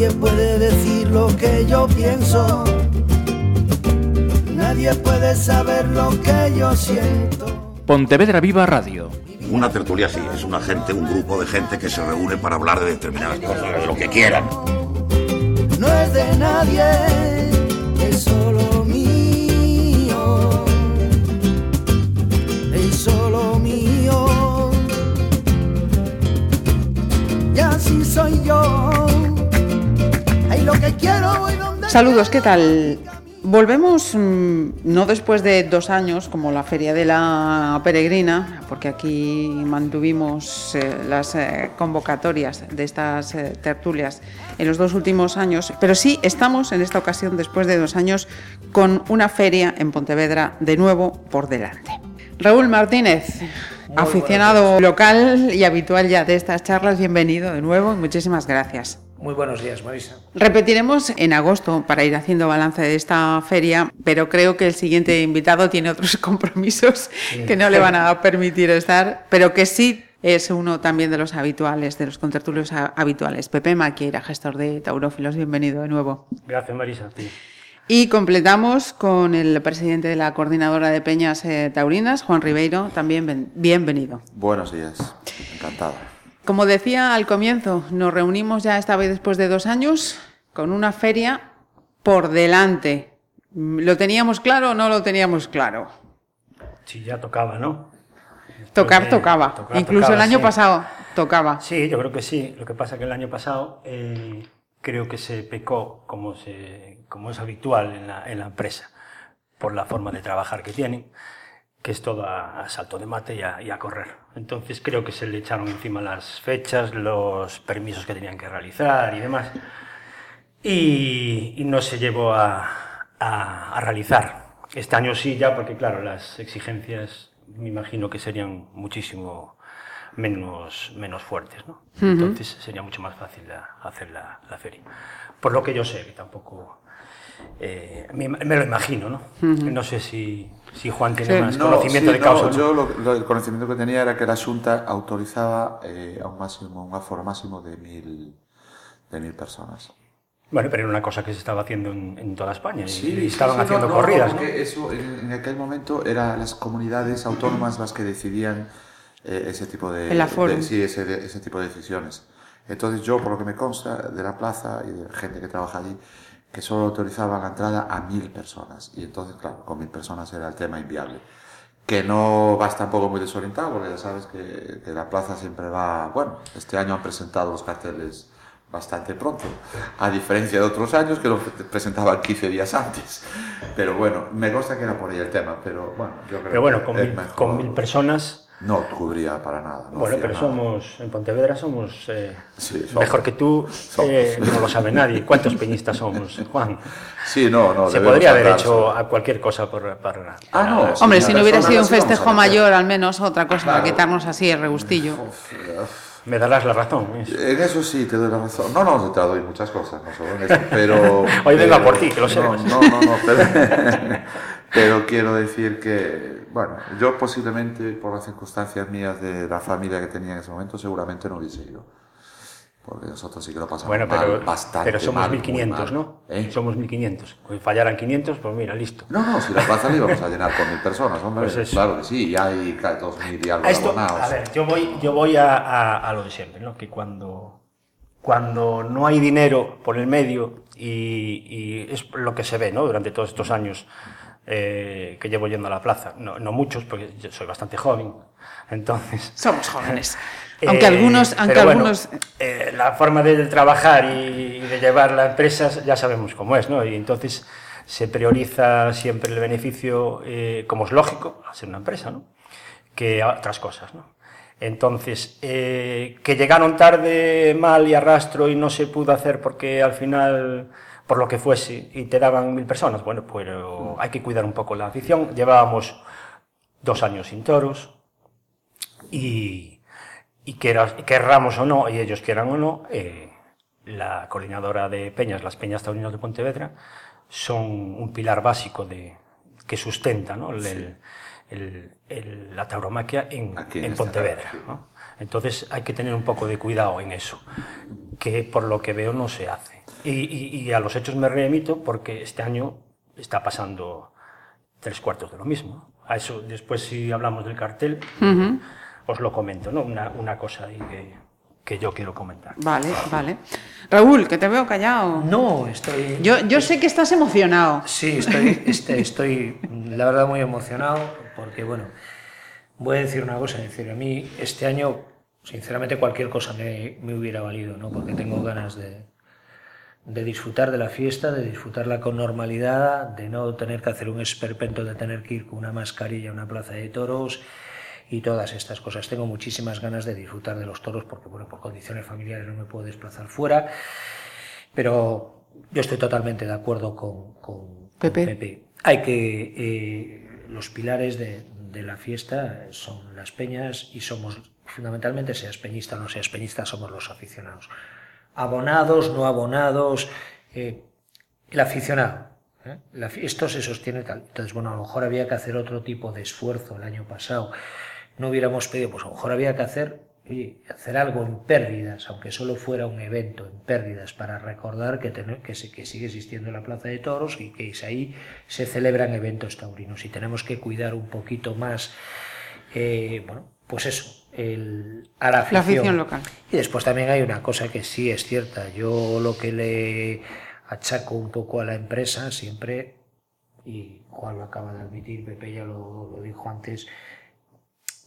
Nadie puede decir lo que yo pienso. Nadie puede saber lo que yo siento. Pontevedra Viva Radio. Una tertulia sí, es una gente, un grupo de gente que se reúne para hablar de determinadas cosas, de lo que quieran. No es de nadie, es solo mío. Es solo mío. Y así soy yo. Saludos, ¿qué tal? Volvemos mm, no después de dos años como la Feria de la Peregrina, porque aquí mantuvimos eh, las eh, convocatorias de estas eh, tertulias en los dos últimos años, pero sí estamos en esta ocasión, después de dos años, con una feria en Pontevedra de nuevo por delante. Raúl Martínez, aficionado local y habitual ya de estas charlas, bienvenido de nuevo y muchísimas gracias. Muy buenos días, Marisa. Repetiremos en agosto para ir haciendo balance de esta feria, pero creo que el siguiente invitado tiene otros compromisos que no le van a permitir estar, pero que sí es uno también de los habituales, de los contertulios habituales. Pepe Maquieira, gestor de Taurófilos, bienvenido de nuevo. Gracias, Marisa. a ti. Y completamos con el presidente de la Coordinadora de Peñas eh, Taurinas, Juan Ribeiro, también ben- bienvenido. Buenos días, encantado. Como decía al comienzo, nos reunimos ya esta vez después de dos años con una feria por delante. ¿Lo teníamos claro o no lo teníamos claro? Sí, ya tocaba, ¿no? Tocar tocaba. tocar Incluso tocaba, el año sí. pasado tocaba. Sí, yo creo que sí. Lo que pasa que el año pasado eh, creo que se pecó, como, se, como es habitual en la, en la empresa, por la forma de trabajar que tienen, que es todo a, a salto de mate y a, y a correr. Entonces creo que se le echaron encima las fechas, los permisos que tenían que realizar y demás. Y, y no se llevó a, a- a realizar. Este año sí ya, porque claro, las exigencias me imagino que serían muchísimo menos, menos fuertes, ¿no? Entonces sería mucho más fácil la- hacer la, la feria. Por lo que yo sé, que tampoco... eh, me, me lo imagino, ¿no? No sé si, si Juan tiene Sí. más No, conocimiento sí, de causa. no, ¿no? yo lo, lo- el conocimiento que tenía era que la Junta autorizaba eh, a un máximo, un aforo máximo de mil, de mil personas. Bueno, pero era una cosa que se estaba haciendo en, en toda España y- Sí, y sí, estaban sí, haciendo no, no, corridas, ¿no? eso en, en aquel momento eran las comunidades autónomas las que decidían eh, ese tipo de, El aforo. de- sí, ese, de- ese tipo de decisiones. Entonces yo, por lo que me consta de la plaza y de la gente que trabaja allí, que solo autorizaban la entrada a mil personas. Y entonces, claro, con mil personas era el tema inviable. Que no vas tampoco muy desorientado, porque ya sabes que, que la plaza siempre va... Bueno, este año han presentado los carteles bastante pronto, a diferencia de otros años que lo presentaban 15 días antes. Pero bueno, me consta que era por ahí el tema, pero bueno, yo creo Pero bueno, que con mil, mejor. con mil personas... No cubría para nada. no bueno, pero nada. somos, en Pontevedra somos, eh, Sí, somos. mejor que tú, eh, no lo sabe nadie. ¿Cuántos peñistas somos, Juan? Sí, no, no. Se podría haber hecho a cualquier cosa por, para... Ah, no. Hombre, si no hubiera sido un festejo mayor, al menos otra cosa para quitarnos así el regustillo. Me darás la razón. ¿eh? En eso sí, te doy la razón. No, no, te doy muchas cosas, no solo en eso, pero... Hoy vengo a pero- por ti, que lo no, sepas. No, no, no, pero, pero quiero decir que, bueno, yo posiblemente por las circunstancias mías de la familia que tenía en ese momento, seguramente no hubiese ido. Porque nosotros sí que lo pasamos Bueno, mal, pero, bastante pero somos mal, muy 1500, mal. ¿no? ¿Eh? Somos 1500. Si fallaran 500, pues mira, listo. No, no, si la plaza la íbamos a llenar con mil personas, hombre. Pues eso. claro que sí, y hay dos mil y algo A, esto, a ver, yo voy, yo voy a, a- a lo de siempre, ¿no? Que cuando, cuando no hay dinero por el medio, y, y es lo que se ve, ¿no? Durante todos estos años eh, que llevo yendo a la plaza. No, no muchos, porque yo soy bastante joven. Entonces. Somos jóvenes. Eh, Aunque algunos, aunque pero bueno, algunos eh, la forma de trabajar y, de llevar la empresa ya sabemos cómo es, ¿no? Y entonces se prioriza siempre el beneficio, eh, como es lógico, a ser una empresa, ¿no? Que otras cosas, ¿no? Entonces, eh, que llegaron tarde, mal y arrastro y no se pudo hacer porque al final, por lo que fuese, y te daban mil personas, bueno, pero hay que cuidar un poco la afición. Llevábamos dos años sin toros y, y queras- querramos o no, y ellos quieran o no, eh, la coordinadora de peñas, las peñas taurinas de Pontevedra, son un pilar básico de, que sustenta ¿no? el- el- el- la tauromaquia en, en en Pontevedra. sí. ¿no? Entonces hay que tener un poco de cuidado en eso. que por lo que veo no se hace. Y, y- y a los hechos me remito porque este año está pasando tres cuartos de lo mismo. A eso, después si hablamos del cartel, os lo comento, ¿no? Una, una cosa ahí que, que yo quiero comentar. Vale, vale. Raúl, que te veo callado. No, estoy. Yo, yo sé que estás emocionado. Sí, estoy, este, estoy la verdad muy emocionado porque, bueno, voy a decir una cosa, es decir, a mí este año, sinceramente, cualquier cosa me, me hubiera valido, ¿no? Porque tengo ganas de, de disfrutar de la fiesta, de disfrutarla con normalidad, de no tener que hacer un esperpento, de tener que ir con una mascarilla a una plaza de toros y todas estas cosas. Tengo muchísimas ganas de disfrutar de los toros porque, bueno, por condiciones familiares no me puedo desplazar fuera, pero yo estoy totalmente de acuerdo con, con- con Pepe. Hay que... eh, los pilares de, de la fiesta son las peñas y somos, fundamentalmente, seas peñista o no seas peñista, somos los aficionados. Abonados, no abonados, eh, el aficionado. ¿eh? La esto se sostiene tal. Entonces, bueno, a lo mejor había que hacer otro tipo de esfuerzo el año pasado. No hubiéramos pedido, pues a lo mejor había que hacer, oye, hacer algo en pérdidas, aunque solo fuera un evento en pérdidas, para recordar que, tener, que, se- que sigue existiendo la Plaza de Toros y que es ahí se celebran eventos taurinos. Y tenemos que cuidar un poquito más, eh, bueno, pues eso, el, a la La afición. afición local. Y después también hay una cosa que sí es cierta. Yo lo que le achaco un poco a la empresa siempre, y Juan lo acaba de admitir, Pepe ya lo, lo dijo antes,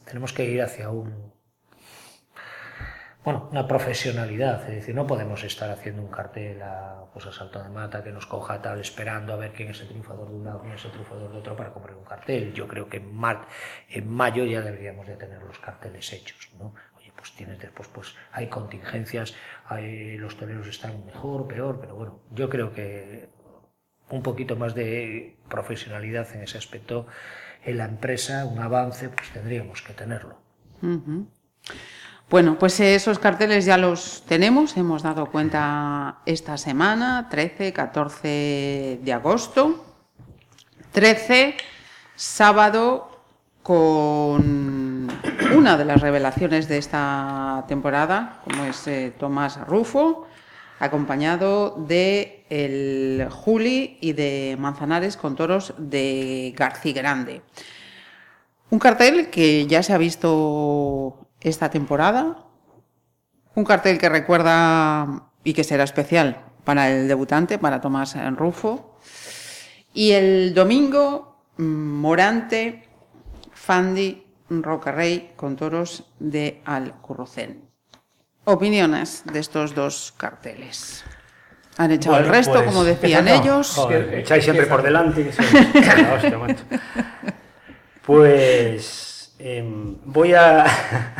tenemos que ir hacia un bueno, una profesionalidad, es decir, no podemos estar haciendo un cartel a, pues de mata que nos coja tal esperando a ver quién es el triunfador de un lado, quién es el triunfador de otro para comprar un cartel. Yo creo que en, mayo ya deberíamos de tener los carteles hechos, ¿no? Oye, pues tienes después, pues hay contingencias, hay, los toreros están mejor, peor, pero bueno, yo creo que un poquito más de profesionalidad en ese aspecto en la empresa, un avance, pues tendríamos que tenerlo. Bueno, pues esos carteles ya los tenemos, hemos dado cuenta esta semana, 13, 14 de agosto. 13, sábado, con una de las revelaciones de esta temporada, como es eh, Tomás Rufo, acompañado de el Juli y de Manzanares con toros de García Grande. Un cartel que ya se ha visto esta temporada. Un cartel que recuerda y que será especial para el debutante, para Tomás Rufo. Y el domingo, Morante, Fandi, Rocarrey con toros de Alcurrucén. Opiniones de estos dos carteles. Han echado el Bueno, resto, pues, como decían ellos. joder, echáis siempre por delante. que hostia, macho. Pues em, voy a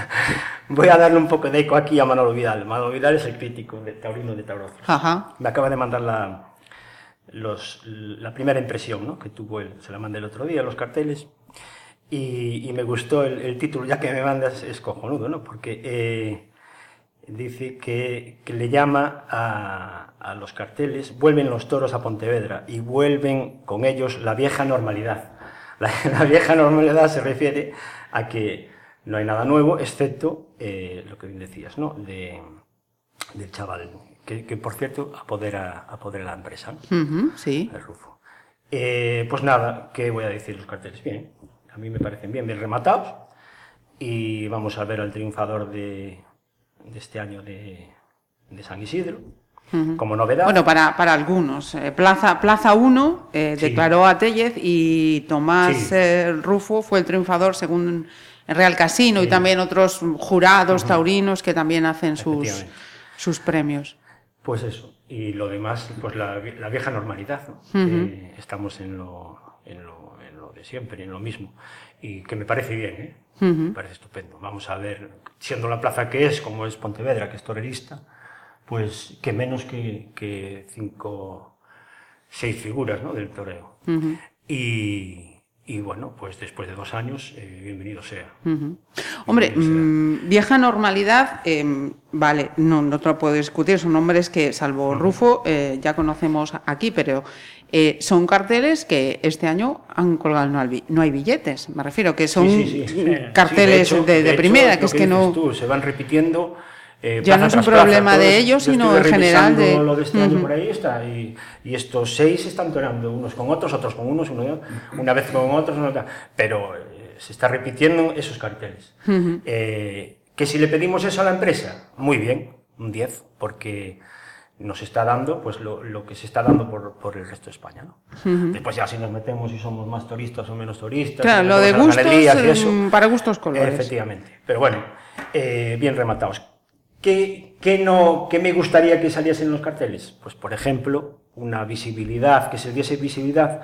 voy a darle un poco de eco aquí a Manolo Vidal. Manolo Vidal es el crítico de Taurino de Taurozos. Ajá. Me acaba de mandar la, los- la primera impresión ¿no? que tuvo él. Se la mandé el otro día, los carteles. Y, y me gustó el, el título, ya que me mandas, es cojonudo, ¿no? Porque eh, dice que, que le llama a, a los carteles, vuelven los toros a Pontevedra y vuelven con ellos la vieja normalidad. La, la vieja normalidad se refiere a que no hay nada nuevo, excepto eh, lo que bien decías, ¿no? De, del chaval, que, que, por cierto apodera, apodera la empresa, ¿no? Sí. el Rufo. Eh, pues nada, ¿qué voy a decir los carteles? Bien, a mí me parecen bien, bien rematados. Y vamos a ver al triunfador de, de este año de, de San Isidro, como novedad. Bueno, para, para algunos. eh, Plaza, Plaza 1 eh, Sí. declaró a Tellez y Tomás Sí. eh, Rufo fue el triunfador según el Real Casino y también otros jurados taurinos que también hacen sus, sus premios. Pues eso. Y lo demás, pues la, la vieja normalidad. ¿no? Estamos en lo, en, lo, en lo de siempre, en lo mismo. Y que me parece bien, ¿eh? Me parece estupendo. Vamos a ver, siendo la plaza que es, como es Pontevedra, que es torerista, pues que menos que, que cinco, seis figuras ¿no? del toreo. y, y bueno, pues después de dos años, eh, bienvenido sea. Hombre, Bienvenido sea. mm, vieja normalidad, eh, vale, no, no te lo puedo discutir, son nombres que, salvo Rufo, eh, ya conocemos aquí, pero eh, son carteles que este año han colgado, no no hay billetes, me refiero, que son Sí, sí, sí. carteles Sí, de, de hecho, primera, lo que es que no... dices tú, se van repitiendo eh, Ya no es un tras plaza, problema de todos- ellos, sino en general de- lo de este año Ujú. por ahí está y, y estos seis están tonando unos con otros, otros con unos, uno, una vez con otros, otra, pero eh, se está repitiendo esos carteles. Eh, que si le pedimos eso a la empresa, muy bien, un 10, porque nos está dando pues lo, lo que se está dando por, por el resto de España. ¿no? Después ya si nos metemos y somos más turistas o menos turistas, Claro, lo de gustos, y eso, mm, para gustos colores. Efectivamente. Pero bueno, eh, bien rematados. ¿Qué, qué no, ¿Qué me gustaría que saliese en los carteles? Pues, por ejemplo, una visibilidad, que se diese visibilidad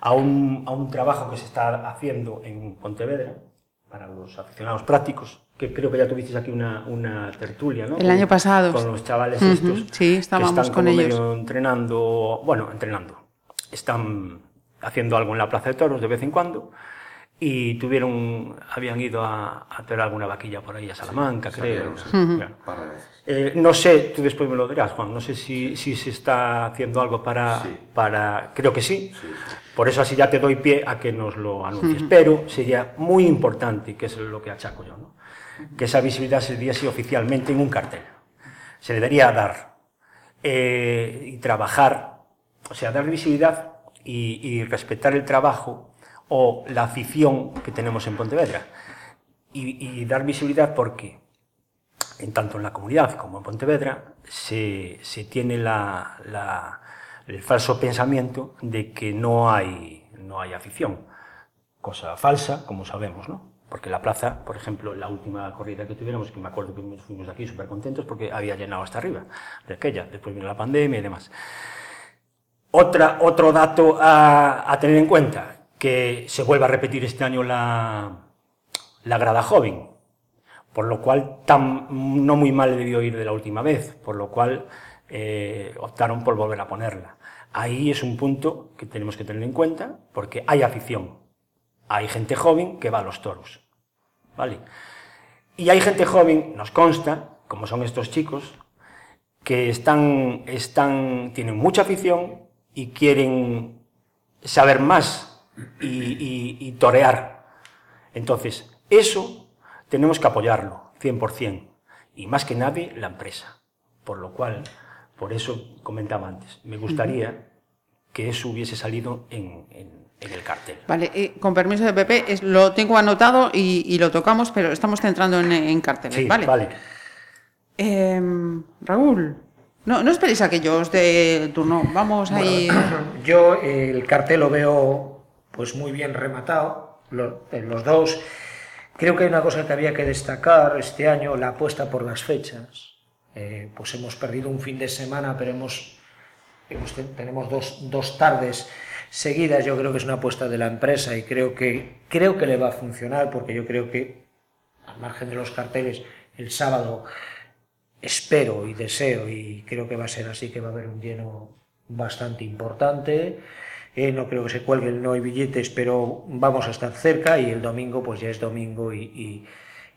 a un, a un trabajo que se está haciendo en Pontevedra para los aficionados prácticos, que creo que ya tuvisteis aquí una, una tertulia, ¿no? El año pasado. Con los chavales Ujú, estos. sí, estábamos que están con como ellos. medio entrenando, bueno, entrenando. Están haciendo algo en la Plaza de Toros de vez en cuando y tuvieron, habían ido a, a hacer alguna vaquilla por ahí a Salamanca, creo. Salieron, sí. Bueno. Un par de veces. Eh, no sé, tú después me lo dirás, Juan, no sé si, si se está haciendo algo para, Sí. para... Creo que sí. Por eso así ya te doy pie a que nos lo anuncies. Pero sería muy importante, que es lo que achaco yo, ¿no? que esa visibilidad se diese oficialmente en un cartel. Se debería dar eh, y trabajar, o sea, dar visibilidad y, y respetar el trabajo o la afición que tenemos en Pontevedra. Y, dar visibilidad porque en tanto en la comunidad como en Pontevedra, se, se tiene la, el falso pensamiento de que no hay, no hay afición. Cosa falsa, como sabemos, ¿no? Porque la plaza, por ejemplo, la última corrida que tuviéramos, que me acuerdo que fuimos de aquí súper contentos porque había llenado hasta arriba de aquella, después vino la pandemia y demás. Otra, otro dato a tener en cuenta, que se vuelva a repetir este año la, la grada joven, por lo cual tan, no muy mal debió ir de la última vez, por lo cual eh, optaron por volver a ponerla. Ahí es un punto que tenemos que tener en cuenta, porque hay afición, hay gente joven que va a los toros, ¿vale? Y hay gente joven, nos consta, como son estos chicos, que están, están, tienen mucha afición y quieren saber más y, y- y torear. Entonces, eso tenemos que apoyarlo, 100%. Y más que nadie, la empresa. Por lo cual, por eso comentaba antes, me gustaría que eso hubiese salido en, en- en el cartel. Vale, eh, con permiso de Pepe, es- lo tengo anotado y, y lo tocamos, pero estamos centrando en, en carteles, Sí, ¿vale? vale. Em, Raúl, no, no esperéis a que yo os dé el turno. Vamos ahí. Yo eh, el cartel lo veo pues muy bien rematado, los dos. Creo que hay una cosa que había que destacar este año, la apuesta por las fechas. Eh, pues hemos perdido un fin de semana, pero hemos, hemos ten- tenemos dos, dos tardes seguidas. Yo creo que es una apuesta de la empresa y creo que, creo que le va a funcionar porque yo creo que, al margen de los carteles, el sábado espero y deseo y creo que va a ser así, que va a haber un lleno bastante importante. Eh, no creo que se cuelguen, no hay billetes, pero vamos a estar cerca y el domingo pues ya es domingo y, y-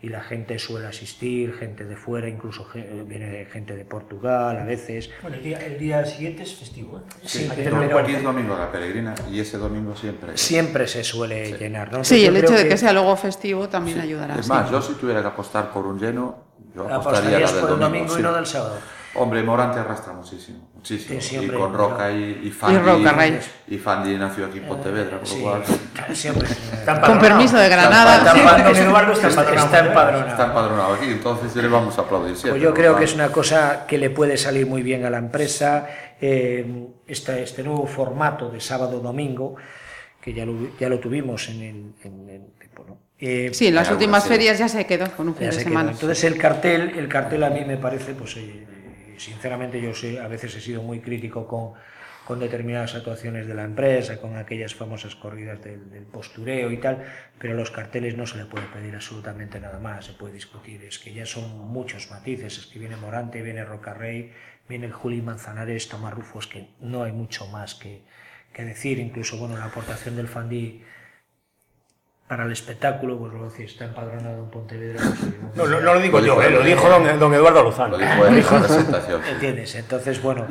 y la gente suele asistir, gente de fuera, incluso ge- viene gente de Portugal a veces. Bueno, el día, el día siguiente es festivo. ¿eh? Sí, pero- Aquí es domingo la peregrina y ese domingo siempre. Siempre se suele llenar. ¿no? Sí, el hecho de que sea luego festivo también ayudará. Es sí. más, yo si tuviera que apostar por un lleno, yo apostaría Apostarías la del por el domingo. domingo y sí. no del sábado. Hombre, Morante arrastra muchísimo, muchísimo. Sí, y con Roca y, y Fandi. Y Roca, Rey. y Fandi nació aquí en Pontevedra, por lo Sí, cual siempre. Está Con permiso de Granada. Está empadronado. Está Está- empadronado. está empadronado. está empadronado aquí, entonces le vamos a aplaudir siempre. Pues yo creo que es una cosa que le puede salir muy bien a la empresa. eh, esta- este nuevo formato de sábado-domingo, que ya lo, ya lo tuvimos en el, en. Eh, Sí, en las últimas ferias ya se quedó con un fin de quedó. semana. Entonces el cartel, el cartel a mí me parece, pues eh, sinceramente yo sé, a veces he sido muy crítico con, con determinadas actuaciones de la empresa, con aquellas famosas corridas del, postureo y tal, pero a los carteles no se le puede pedir absolutamente nada más, se puede discutir, es que ya son muchos matices, es que viene Morante, viene Rocarrey, viene Juli Manzanares, Tomás Rufo, es que no hay mucho más que, que decir, incluso bueno, la aportación del Fandi para el espectáculo, pues luego si está empadronado en Pontevedra, pues, No, no, no lo digo Lo yo, dijo eh, lo dijo don, don Eduardo Lozano. Lo dijo en esa presentación. ¿Entiendes? Entonces, bueno,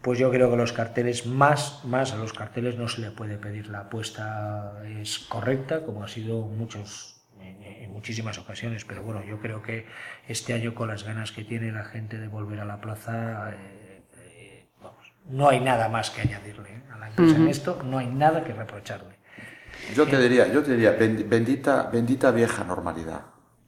pues yo creo que los carteles, más, más a los carteles no se le puede pedir. La apuesta es correcta, como ha sido muchos, en muchísimas ocasiones, pero bueno, yo creo que este año con las ganas que tiene la gente de volver a la plaza, eh, eh, vamos, no hay nada más que añadirle ¿eh? a la empresa en esto, no hay nada que reprocharle. Yo te diría, yo te diría, ben- bendita, bendita vieja normalidad.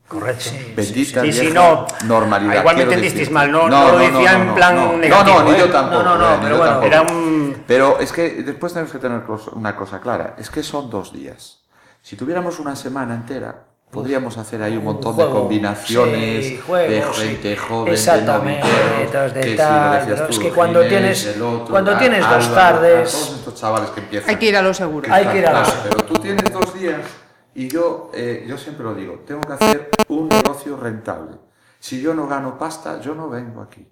Correcto. Bendita Sí, sí, vieja no. normalidad. Igual me entendisteis mal, no- no lo decía en plan no, negativo, No, no, ni ¿eh? yo tampoco. No, no, no, eh, pero bueno. Era un... Pero es que después tenemos que tener una cosa clara, es que son dos días. Si tuviéramos una semana entera, podríamos hacer ahí un montón de combinaciones sí, de sí. gente joven, Exactamente, de de que si tal, lo decías tú, es que cuando Ginés, tienes- otro, cuando a- tienes dos a tardes- todos estos chavales que empiezan. Hay que ir a lo seguro. Hay que ir a la- pero tú tienes dos días y yo, eh, yo siempre lo digo, tengo que hacer un negocio rentable. Si yo no gano pasta, yo no vengo aquí.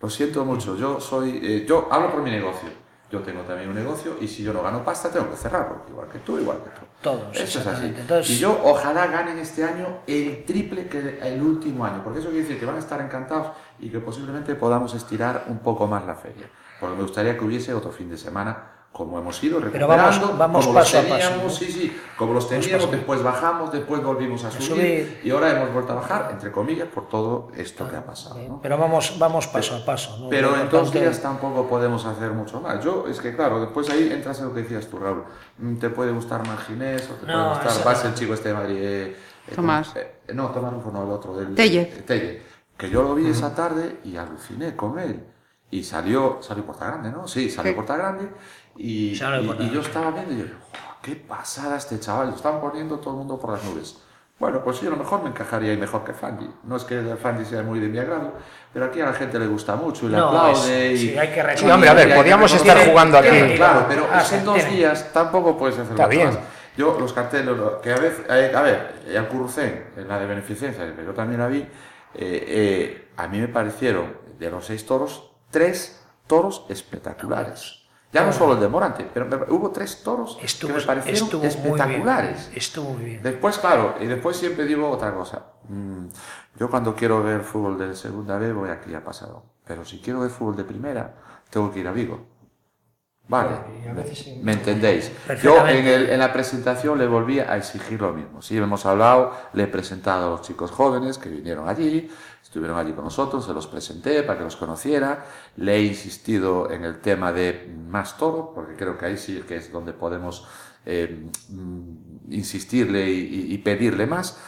Lo siento mucho, yo soy, eh, yo hablo por mi negocio. Yo tengo también un negocio y si yo no gano pasta, tengo que cerrarlo, igual que tú, igual que tú. Todos, Eso es así. Entonces- Y yo ojalá ganen este año el triple que el último año, porque eso quiere decir que van a estar encantados y que posiblemente podamos estirar un poco más la feria. Porque me gustaría que hubiese otro fin de semana como hemos ido Pero vamos- recuperando, vamos como paso a los paso, teníamos, ¿no? sí, sí, como los teníamos, después bajamos, después volvimos a subir, subir. y ahora hemos vuelto a bajar, entre comillas, por todo esto que ha pasado. ¿no? Pero vamos, vamos paso a paso. ¿no? Pero en dos días tampoco podemos hacer mucho más. Yo, es que claro, después ahí entras en lo que decías tú, Raúl. Mm, Te puede gustar más Ginés o te No, puede gustar más el chico este de Madrid. eh, eh, Tomás. eh, no, Tomás Rufo no, el otro. Del, Telle. eh, Telle. Que yo lo vi esa tarde y aluciné con él. Y salió, salió Puerta Grande, ¿no? Sí, salió Sí. Puerta Grande. Y, y- y yo estaba viendo y yo, "Oh, qué pasada este chaval. Lo estaban poniendo todo el mundo por las nubes. Bueno, pues yo a lo mejor me encajaría ahí mejor que Fandi. No es que el Fandi sea muy de mi agrado, pero aquí a la gente le gusta mucho y le No, aplaude. es- y, sí, hay que Sí, hombre, a ver, y reconocer- estar jugando aquí. Claro, pero Ah, en dos tiene. días tampoco puedes hacer Está mucho bien. más. Yo, los carteles, que a veces, eh, a ver, el Currucén, en la de beneficencia, que yo también la vi, eh, eh, a mí me parecieron, de los seis toros, tres toros espectaculares. Ya no solo el de Morante, pero me- hubo tres toros Estuvo, que me parecieron estuvo muy bien. espectaculares. Estuvo muy bien. Después, claro, y después siempre digo otra cosa. Mm, Yo cuando quiero ver fútbol de segunda B voy aquí a Pasado. Pero si quiero ver fútbol de primera, tengo que ir a Vigo. Vale, sí. me entendéis. Yo en, el- en la presentación le volví a exigir lo mismo. Sí, hemos hablado, le he presentado a los chicos jóvenes que vinieron allí, estuvieron allí con nosotros, se los presenté para que los conociera, le he insistido en el tema de más toro, porque creo que ahí sí que es donde podemos eh, mm, insistirle y, pedirle más.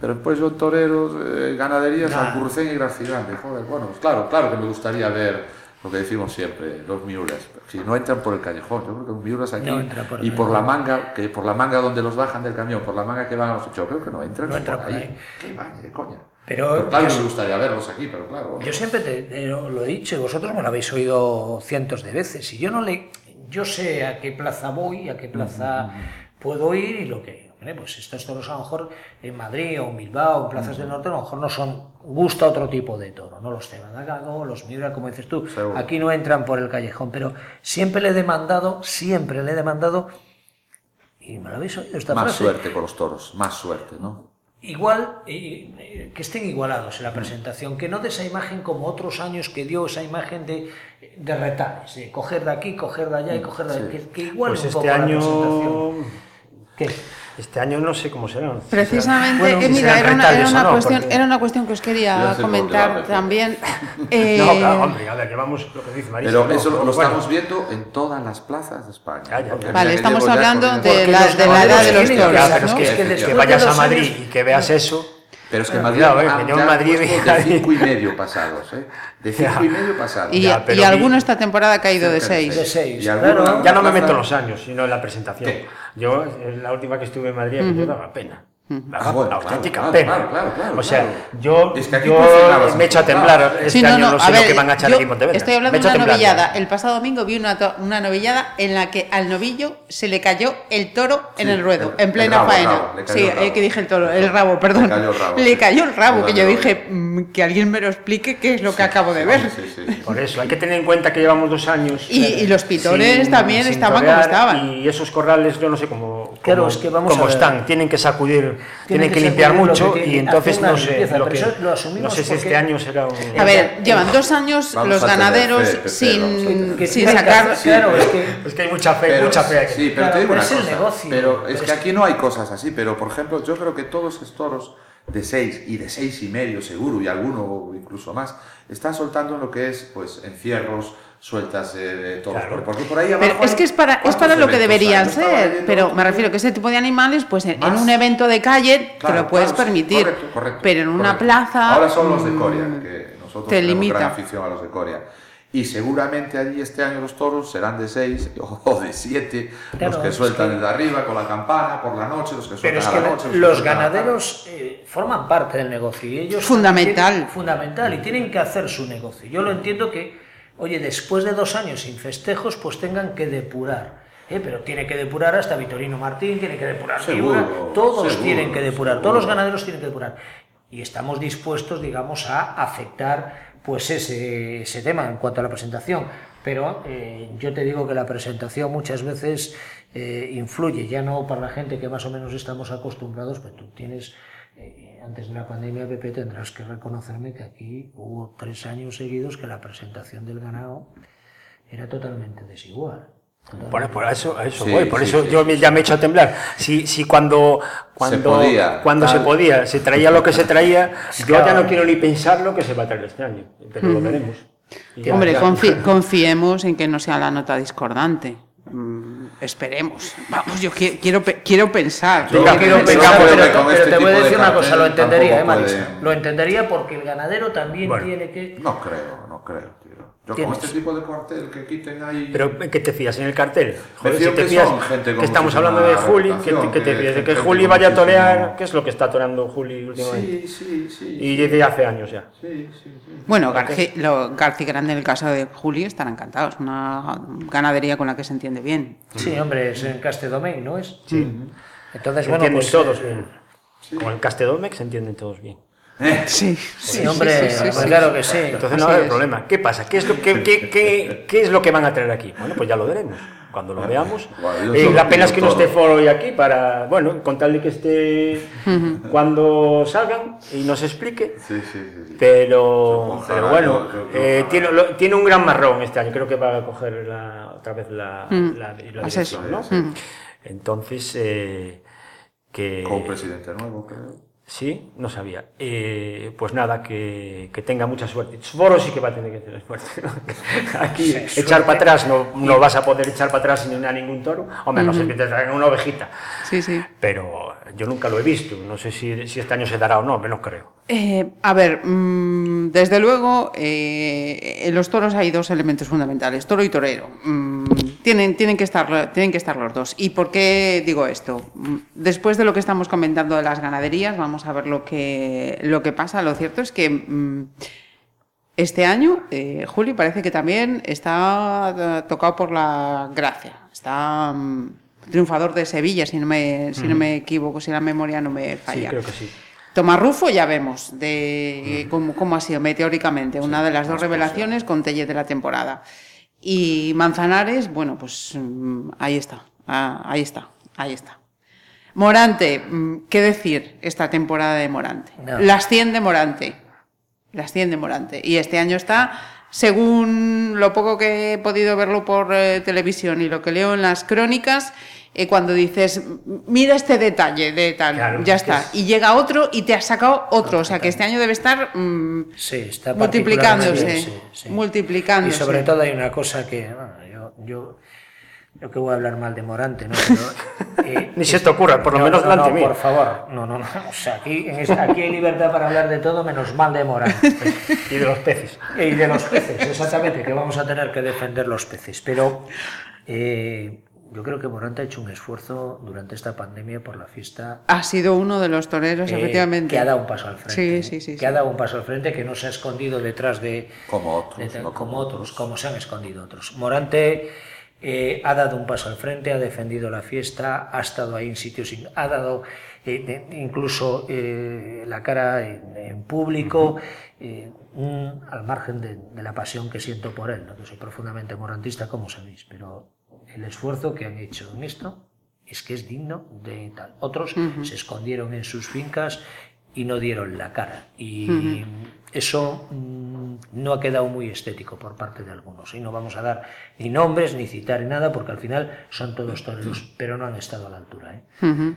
Pero después yo toreros, eh, ganaderías, Nah. Alcurcén y Gracilante. Joder, bueno, claro, claro que me gustaría ver lo que decimos siempre, los miuras. Si no entran por el callejón, yo creo que los miuras aquí No por y por la manga, que por la manga donde los bajan del camión, por la manga que van a los yo creo que no entran, No entran por ahí. ahí. Qué va, coña. Pero claro yo- me gustaría verlos aquí, pero claro. Yo siempre te, te lo lo he dicho y vosotros me lo habéis oído cientos de veces. Y yo no le, yo sé a qué plaza voy, a qué plaza puedo ir y lo que, hombre, pues estos toros a lo mejor en Madrid o en Bilbao, en plazas del norte, a lo mejor no son, gusta otro tipo de toro, ¿no? Los Cebadagago, los Miura, como dices tú, Seguro. aquí no entran por el callejón, pero siempre le he demandado, siempre le he demandado, y me lo habéis oído esta más frase, suerte con los toros, más suerte, ¿no? Igual, eh, eh, que estén igualados en la presentación, que no de esa imagen como otros años que dio esa imagen de, de retales, de coger de aquí, coger de allá y coger de Sí. que, que igual Pues un poco este la año... presentación. ¿Qué? Este año no sé cómo será. Precisamente, Bueno, eh, si mira, serán era una, era una no, cuestión, era una cuestión que os Yo quería comentar también. No, Eh, claro, hombre, a ver, llevamos lo que dice Marisa. Pero ¿no? eso lo, lo Bueno, estamos viendo en todas las plazas de España. Ya, ya, ya. Porque Vale, estamos hablando de la, los de la edad de los toros, Ya, pero es ¿no? que, Es vayas a Madrid y que veas eso... Pero es que en Madrid eh, han- que yo en Madrid de cinco y medio pasados, ¿eh? De cinco Ya. y medio pasados. Y, Ya, pero y alguno esta temporada ha caído de seis. De seis, Y alguno- claro. Ya no me meto en los años, sino en la presentación. ¿Qué? Yo, en la última que estuve en Madrid, aquello daba pena. Daba Ah, bueno, auténtica claro, pena. claro, claro, claro, o sea, claro. yo, Es que aquí yo me echo a temblar este Sí, no, año, no, sé ver, lo que van a echar aquí en Pontevedra. Estoy hablando de una novillada. El pasado domingo vi una, una novillada en la que al novillo se le cayó el toro en el ruedo, el- en plena rabo, faena. rabo, sí, eh, que dije el toro, el rabo, perdón. Le cayó el rabo, Le sí. cayó el rabo, que yo dije mm, que alguien me lo explique qué es lo que acabo de ver. Sí, sí, sí. Por eso, hay que tener en cuenta que llevamos dos años. Y- y los pitores también estaban como estaban. Y esos corrales, yo no sé cómo. Claro, como- es que vamos como a ver. están, tienen que sacudir, tienen, que que, limpiar mucho y entonces no sé, limpieza, lo pero que- eso lo asumimos no sé si porque- este año será un... A ver, llevan dos años Vamos los ganaderos fe, sin, Que sin sacar... claro, es que Es que hay mucha fe, Pero- mucha fe aquí. Sí, pero Claro, te digo una es el cosa. negocio, pero es que aquí no hay cosas así. Pero, por ejemplo, yo creo que todos esos toros de 6 y de seis y medio seguro, y alguno incluso más, están soltando lo que es pues encierros, sueltas eh, de toros. Claro. Porque por ahí Pero abajo es hay- que es para, es ¿cuántos para lo que deberían ser, pero me refiero que ese tipo de animales, pues en, en un evento de calle Claro, te lo puedes claro, sí, permitir, correcto, correcto, pero en una correcto. plaza... Ahora son los de mm, Coria, que nosotros te tenemos limita. gran afición a los de Coria. Y seguramente allí este año los toros serán de 6 o de 7, Claro, los que es sueltan que- desde arriba con la campana, por la noche, los que Pero sueltan es a que la noche. que los a tarde. ganaderos eh, forman parte del negocio y ellos Fundamental. tienen- fundamental y tienen que hacer su negocio. Yo lo entiendo que, oye, después de dos años sin festejos, pues tengan que depurar. ¿eh? Pero tiene que depurar hasta Vitorino Martín, tiene que depurar Seguro, todos seguro, tienen que depurar, seguro. todos los ganaderos tienen que depurar. Y estamos dispuestos, digamos, a afectar pues ese, ese tema en cuanto a la presentación. Pero eh, yo te digo que la presentación muchas veces eh, influye, ya no para la gente que más o menos estamos acostumbrados, pero tú tienes, antes de la pandemia, Pepe, tendrás que reconocerme que aquí hubo tres años seguidos que la presentación del ganado era totalmente desigual. Bueno, por eso, a eso Sí, voy, por sí, eso sí. yo ya me he hecho a temblar. Si, si cuando, cuando, podía, cuando se tal. podía, se traía lo que se traía, yo ya no quiero ni pensar lo que se va a traer este año, pero lo veremos. Ya- Hombre, ya- confi- confiemos en que no sea la nota discordante. Mm, esperemos. Vamos, yo qui- quiero, pe- quiero pensar. Yo Venga, quiero venga, pensar, pero- pero pero, con pero este te voy a de decir una cosa, lo entendería, ¿eh, puede- Lo entendería porque el ganadero también Bueno. tiene que... No creo, no creo. Yo Tienes. con este tipo de cartel que quiten ahí... Pero ¿en ¿qué te fías? ¿En el cartel? Joder, si te que fías con que estamos hablando de Juli, ¿qué te, reputación, qué te que- fías? ¿De que Juli vaya a torear? ¿Qué es lo que está toreando Juli últimamente? Sí, sí, sí. Y desde hace años ya. Sí, sí, sí. Bueno, Garci, lo, Garci Grande en el caso de Juli estarán encantados. Una ganadería con la que se entiende bien. Sí, hombre, es en Castedomain, ¿no es? Sí. Entonces, Se bueno, entienden pues, todos eh, bien. Con el Castedomex se entienden todos bien. Sí, Sí, hombre, pues claro que sí. Entonces no es. problema. ¿Qué pasa? ¿Qué es, lo, qué, qué, qué- qué es lo que van a traer aquí? Bueno, pues ya lo veremos. Cuando lo veamos. Bueno, Eh, la pena es que no esté. Foro hoy aquí para, bueno, contarle que esté cuando salgan y nos explique. Sí, sí, sí, sí. Pero, Ojalá, pero bueno, yo- yo- yo eh, tiene, lo- tiene un gran marrón este año. Creo que va a coger la- otra vez la, la, la dirección, eso. ¿no? Entonces, eh, que... Con presidente nuevo, creo. Sí, no sabía. Eh, pues nada, que, que tenga mucha suerte. Foro sí que va a tener que tener suerte. Aquí echar para atrás no, no vas a poder echar para atrás ni a ningún toro. Hombre, no sé que te traigan una ovejita. Sí, sí. Pero yo nunca lo he visto. No sé si, este año se dará o no, no creo. Eh, a ver, mm, desde luego, eh, en los toros hay dos elementos fundamentales, toro y torero. Mm, tienen, tienen, que estar, tienen que estar los dos. ¿Y por qué digo esto? Mm, Después de lo que estamos comentando de las ganaderías, vamos a ver lo que, lo que pasa. Lo cierto es que este año, eh, Juli, parece que también está eh, tocado por la gracia. Está triunfador de Sevilla, si no, me, si no me equivoco, si la memoria no me Sí, falla. creo que sí. Tomás Rufo ya vemos de cómo, cómo ha sido meteóricamente una de las dos revelaciones con Telle de la temporada. Y Manzanares, bueno, pues mm, ahí está, ah, ahí está, ahí está. Morante, mm, ¿qué decir esta temporada de Morante? No. Las 100 de Morante, las 100 de Morante. Y este año está, según lo poco que he podido verlo por eh, televisión y lo que leo en las crónicas, eh, cuando dices, mira este detalle de tal, Claro, ya está. es- Y llega otro y te ha sacado otro. O sea que este año debe estar mm, Sí, está multiplicándose. particularmente bien, sí, sí. Multiplicándose. Y sobre todo hay una cosa que, bueno, yo, yo, yo que voy a hablar mal de Morante, ¿no? Pero, eh, Ni se te ocurra, por lo no, menos no, delante no, mío. por favor, no, no, no. O sea, aquí, en esta- aquí hay libertad para hablar de todo menos mal de Morante. Y de los peces. Y de los peces, exactamente, que vamos a tener que defender los peces. Pero eh, yo creo que Morante ha hecho un esfuerzo durante esta pandemia por la fiesta Ha sido uno de los toreros, eh, efectivamente. que ha dado un paso al frente. Sí, ¿eh? sí, sí. Que sí. ha dado un paso al frente, que no se ha escondido detrás de. Como otros, de- no como como otros, como se han escondido otros. Morante eh, ha dado un paso al frente, ha defendido la fiesta, ha estado ahí en sitios. ha dado eh, incluso eh, la cara en, en público. eh, un- al margen de, de la pasión que siento por él, ¿no? que soy profundamente morantista, como sabéis, pero el esfuerzo que han hecho en esto es que es digno de tal. Otros se escondieron en sus fincas y no dieron la cara. Y eso mm, no ha quedado muy estético por parte de algunos. Y no vamos a dar ni nombres ni citar ni nada, porque al final son todos toreros, pero no han estado a la altura. ¿eh?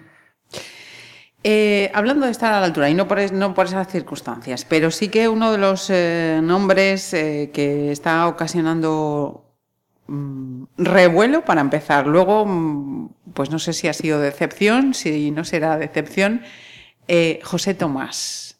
Eh, hablando de estar a la altura, y no por, no por esas circunstancias, pero sí que uno de los eh, nombres que está ocasionando mm, revuelo para empezar, luego, mm, pues no sé si ha sido decepción, si no será decepción, José Tomás.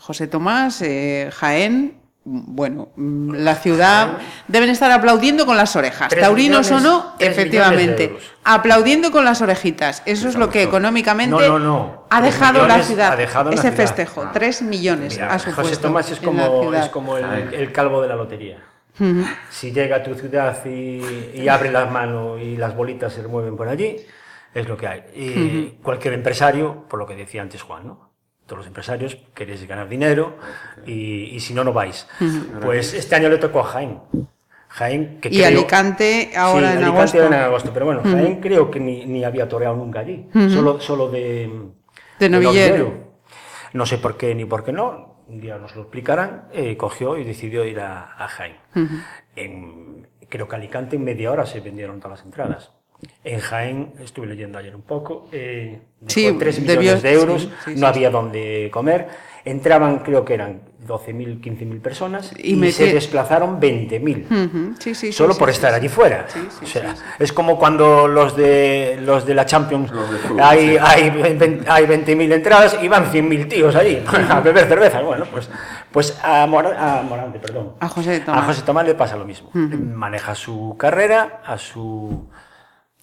José Tomás, Jaén, bueno, mm, la ciudad deben estar aplaudiendo con las orejas, Tres taurinos o no, efectivamente, aplaudiendo con las orejitas. Eso es lo que económicamente No, no, no. ha dejado la ciudad, ha dejado la ese ciudad. festejo, tres millones Mira, ha supuesto José Tomás es como, es como el, el calvo de la lotería. Si llega a tu ciudad y, y abre las manos y las bolitas se mueven por allí, es lo que hay. Y cualquier empresario, por lo que decía antes Juan, ¿no? Todos los empresarios queréis ganar dinero y, y si no, no vais. Pues este año le tocó a Jaén. Jaén que Y creo- Alicante ahora Sí, en Alicante agosto. en agosto, pero bueno, Jaén creo que ni, ni había toreado nunca allí, solo, solo de, De novillero. No sé por qué ni por qué no, un día nos lo explicarán, eh, cogió y decidió ir a, a Jaén. En- creo que Alicante en media hora se vendieron todas las entradas. En Jaén, estuve leyendo ayer un poco, eh, Sí, dejó 3 debió- millones de euros, sí, sí, no sí, había donde comer, entraban creo que eran 12.000, 15.000 personas Y y, metí- se desplazaron 20.000 Ujú, sí, sí, sí, solo sí, por sí, estar sí. allí fuera. Sí, sí, o sea, sí, sí. es como cuando los de los de la Champions Los de fútbol, hay, sí. hay, vein- hay 20.000 entradas y van 100.000 tíos allí a beber cerveza. Bueno, pues, pues a, Mora- a Morante, perdón. A José Tomás. A José Tomás le pasa lo mismo. Maneja su carrera a su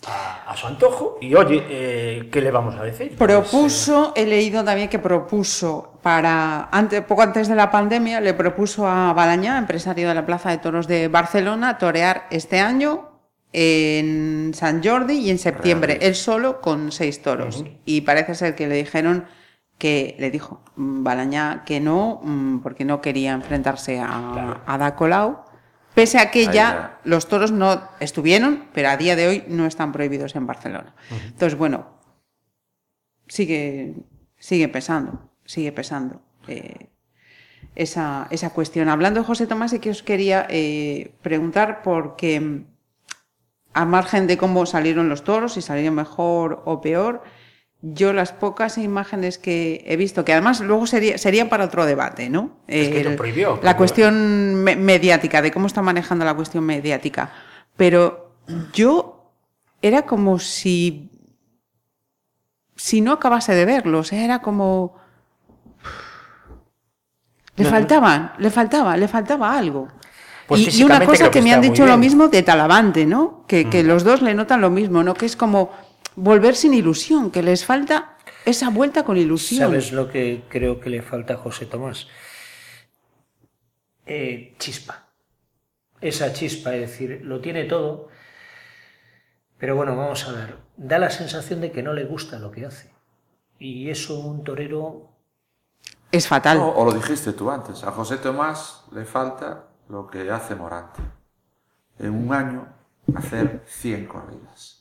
a, a su antojo y oye, eh, ¿qué le vamos a decir? Pues, Propuso, he leído también que propuso para, antes, poco antes de la pandemia, le propuso a Balañá, empresario de la Plaza de Toros de Barcelona, torear este año en San Jordi y en septiembre, él solo con seis toros. Y parece ser que le dijeron que, le dijo mm, Balañá que no, mm, porque no quería enfrentarse a, a Da Colau. Pese a que ya. los toros no estuvieron, pero a día de hoy no están prohibidos en Barcelona. Entonces, bueno, sigue, sigue pesando, sigue pesando eh, esa, esa cuestión. Hablando de José Tomás, sí que os quería eh, preguntar porque mm, a margen de cómo salieron los toros, si salieron mejor o peor, yo las pocas imágenes que he visto, que además luego sería, sería para otro debate, ¿no? Es que lo El- prohibió, La cuestión me- mediática, de cómo está manejando la cuestión mediática. Pero yo era como si si no acabase de verlo, o sea, era como le No, no. faltaban, le faltaba, le faltaba algo. Pues y, y una cosa que, que me han dicho lo bien. Mm. mismo de Talavante, ¿no? Que, que los dos le notan lo mismo, ¿no? Que es como volver sin ilusión, que les falta esa vuelta con ilusión. ¿Sabes lo que creo que le falta a José Tomás? Eh, chispa. Esa chispa, es decir, lo tiene todo, pero bueno, vamos a ver. Da la sensación de que no le gusta lo que hace. Y eso un torero Es fatal. No, o lo dijiste tú antes, a José Tomás le falta lo que hace Morante. En un año hacer 100 corridas.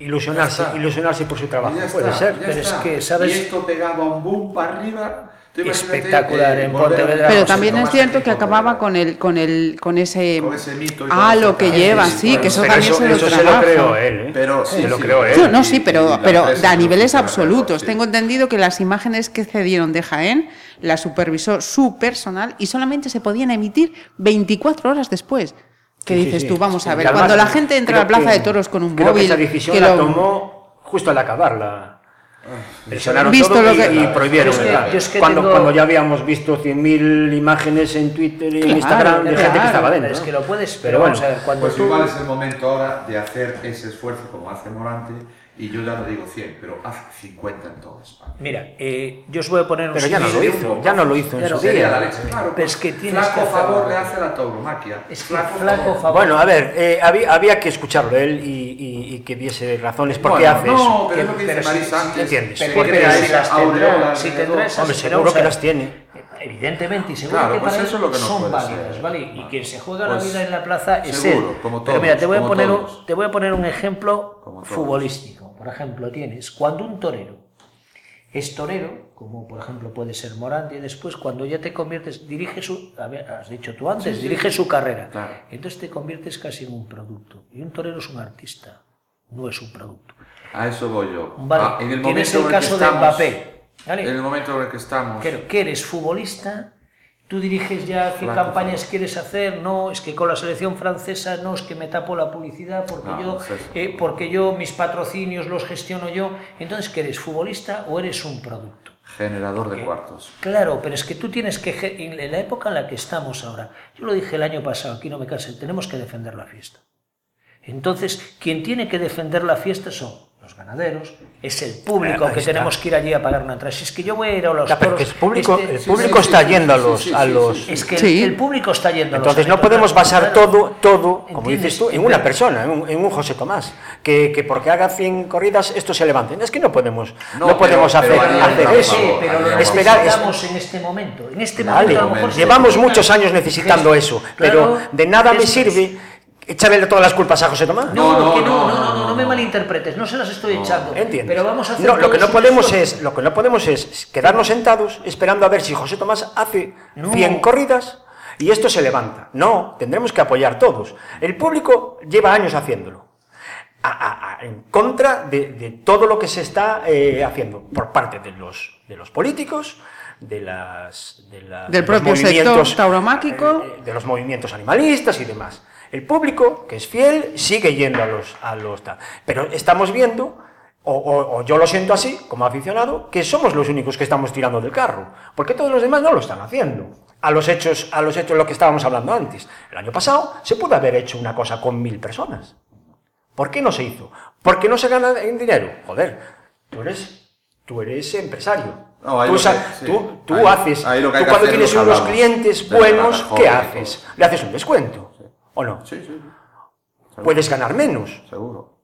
Ilusionarse, ilusionarse por su trabajo, puede ser. pero es que, ¿sabes? Y esto pegaba un boom para arriba. Espectacular en Pontevedra. a Pero también es cierto que acababa con el, con el, con ese, Con ese mito y ah, lo que lleva, Sí, sí, bueno, que eso también eso, se lo eso se lo creó él, ¿eh? Pero se sí, lo sí, creó él. Yo no, sí, pero, la pero a lo niveles absolutos. Tengo entendido que las imágenes que cedieron de Jaén las supervisó su personal y solamente se podían emitir 24 horas después. Que Sí, dices sí. tú, vamos a Y ver, además, cuando la gente entra a la creo plaza que- de toros con un creo móvil, que esa decisión que la lo- tomó justo al acabarla. Presionaron Visto todo lo y, que- y prohibieron. Yo es que- es que cuando, tengo- cuando ya habíamos visto 100.000 imágenes en Twitter y Claro, en Instagram de gente claro. que estaba dentro. Es que lo puedes, pero, Pero vamos bueno, a ver, cuando Pues tú... igual es el momento ahora de hacer ese esfuerzo como hace Morante, y yo ya no digo 100, pero haz 50 en toda España. Mira, eh, yo os voy a poner un Pero ya no lo hizo, ya no lo hizo en su la día. leche, claro. Pero es que tienes flaco que favor le hace la tauromaquia. Es que flaco favor. Bueno, a ver, eh, había, había que escucharlo él y, y- y que diese razones por qué Bueno, hace no, eso. pero es lo que dice pero si- Marisa antes. ¿entiendes? Pero Porque crea si las tendrá, si tendrá esas- Hombre, pero seguro que las tiene. Evidentemente, y seguro Claro, que pues para eso es lo que no son válidas, ser. ¿vale? Y quien se juega Pues la vida en la plaza es seguro, él. como Pero mira, te voy a todos, poner un, todos. te voy a poner un ejemplo todos. futbolístico. Por ejemplo, tienes cuando un torero es torero, como por ejemplo puede ser Morandi, y después cuando ya te conviertes, dirige su, a ver, has dicho tú antes, dirige su carrera. Claro. Entonces te conviertes casi en un producto. Y un torero es un artista, no es un producto. A eso voy yo. Vale, Ah, en el tienes momento el en caso de estamos, Mbappé. ¿vale? En el momento en el que estamos. que eres futbolista, tú diriges ya qué campañas quieres hacer, no, es que con la selección francesa no, es que me tapo la publicidad porque No, yo, eh, porque yo mis patrocinios los gestiono yo. Entonces, ¿que eres futbolista o eres un producto? Generador de cuartos. Claro, pero es que tú tienes que, en la época en la que estamos ahora, yo lo dije el año pasado, aquí no me canse, tenemos que defender la fiesta. Entonces, quien tiene que defender la fiesta son ganaderos, es el público que está. tenemos que ir allí a pagar una entrada. Si es que yo voy a ir a los Ya, toros, que el público, este- el público está yendo a los, a los es que el- Sí. el, público está yendo a los Entonces no podemos basar todo, todo, como ¿Entiendes? dices tú, en una persona, en un, en un José Tomás, que, que porque haga 100 corridas esto se levante. Es que no podemos, no, No, podemos pero- hacer, pero hacer eso. Pero lo Esperar, es- en este momento. En este Vale, momento a lo mejor se llevamos muchos años necesitando eso, pero de nada me eso sirve echarle todas las culpas a José Tomás. No, No, no, que no, no, no, no, no, me malinterpretes, no se las estoy echando. ¿Entiendes? Pero vamos a hacer no, lo que no un podemos es, lo que no podemos es quedarnos sentados esperando a ver si José Tomás hace No. 100 corridas y esto se levanta. No, tendremos que apoyar todos. El público lleva años haciéndolo. A- a- a- en contra de, de todo lo que se está eh, haciendo por parte de los, de los políticos, de las, de la- Del de los propio sector tauromáquico. eh, de los movimientos animalistas y demás. El público, que es fiel, sigue yendo a los... A los tal. Pero estamos viendo, o, o- o yo lo siento así, como aficionado, que somos los únicos que estamos tirando del carro, porque todos los demás no lo están haciendo. A los hechos, a los hechos lo que estábamos hablando antes. El año pasado se pudo haber hecho una cosa con mil personas. ¿Por qué no se hizo? ¿Por qué no se gana en dinero? Joder, tú eres, tú eres empresario. No, tú, que- sí. tú- tú Ahí- haces, ahí tú cuando tienes unos clientes De buenos, ¿qué haces? ¿Le haces un descuento? ¿O no? Sí, sí, sí, Puedes ganar menos. seguro.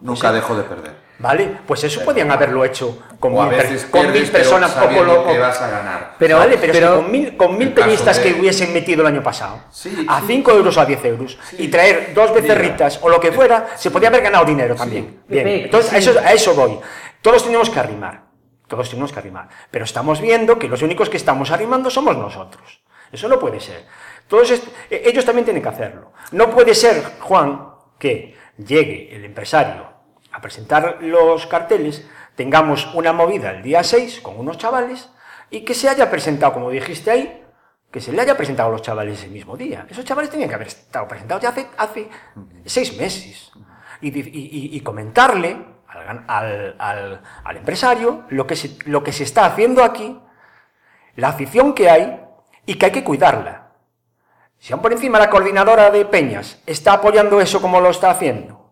Nunca dejo de perder. ¿Vale? Pues eso podían haberlo hecho con O mil, per- con mil pierdes, pero personas poco loco. que vas a ganar. Pero, vale, pero, es pero- que con mil, con mil peñistas de- que hubiesen metido el año pasado, Sí, a sí. 5 euros o a 10 euros, y traer dos becerritas o lo que fuera, se podía haber ganado dinero también. Bien, Pepe, entonces a sí. eso, a eso voy. Todos tenemos que arrimar, todos tenemos que arrimar. Pero estamos viendo que los únicos que estamos arrimando somos nosotros. Eso no puede ser. Todos eh, ellos también tienen que hacerlo. No puede ser, Juan, que llegue el empresario a presentar los carteles, tengamos una movida el día 6 con unos chavales y que se haya presentado, como dijiste ahí, que se le haya presentado a los chavales el mismo día. Esos chavales tenían que haber estado presentados ya hace, seis meses. Y, comentarle al, empresario lo que se está haciendo aquí, la afición que hay y que hay que cuidarla. Si aún por encima la coordinadora de Peñas está apoyando eso como lo está haciendo,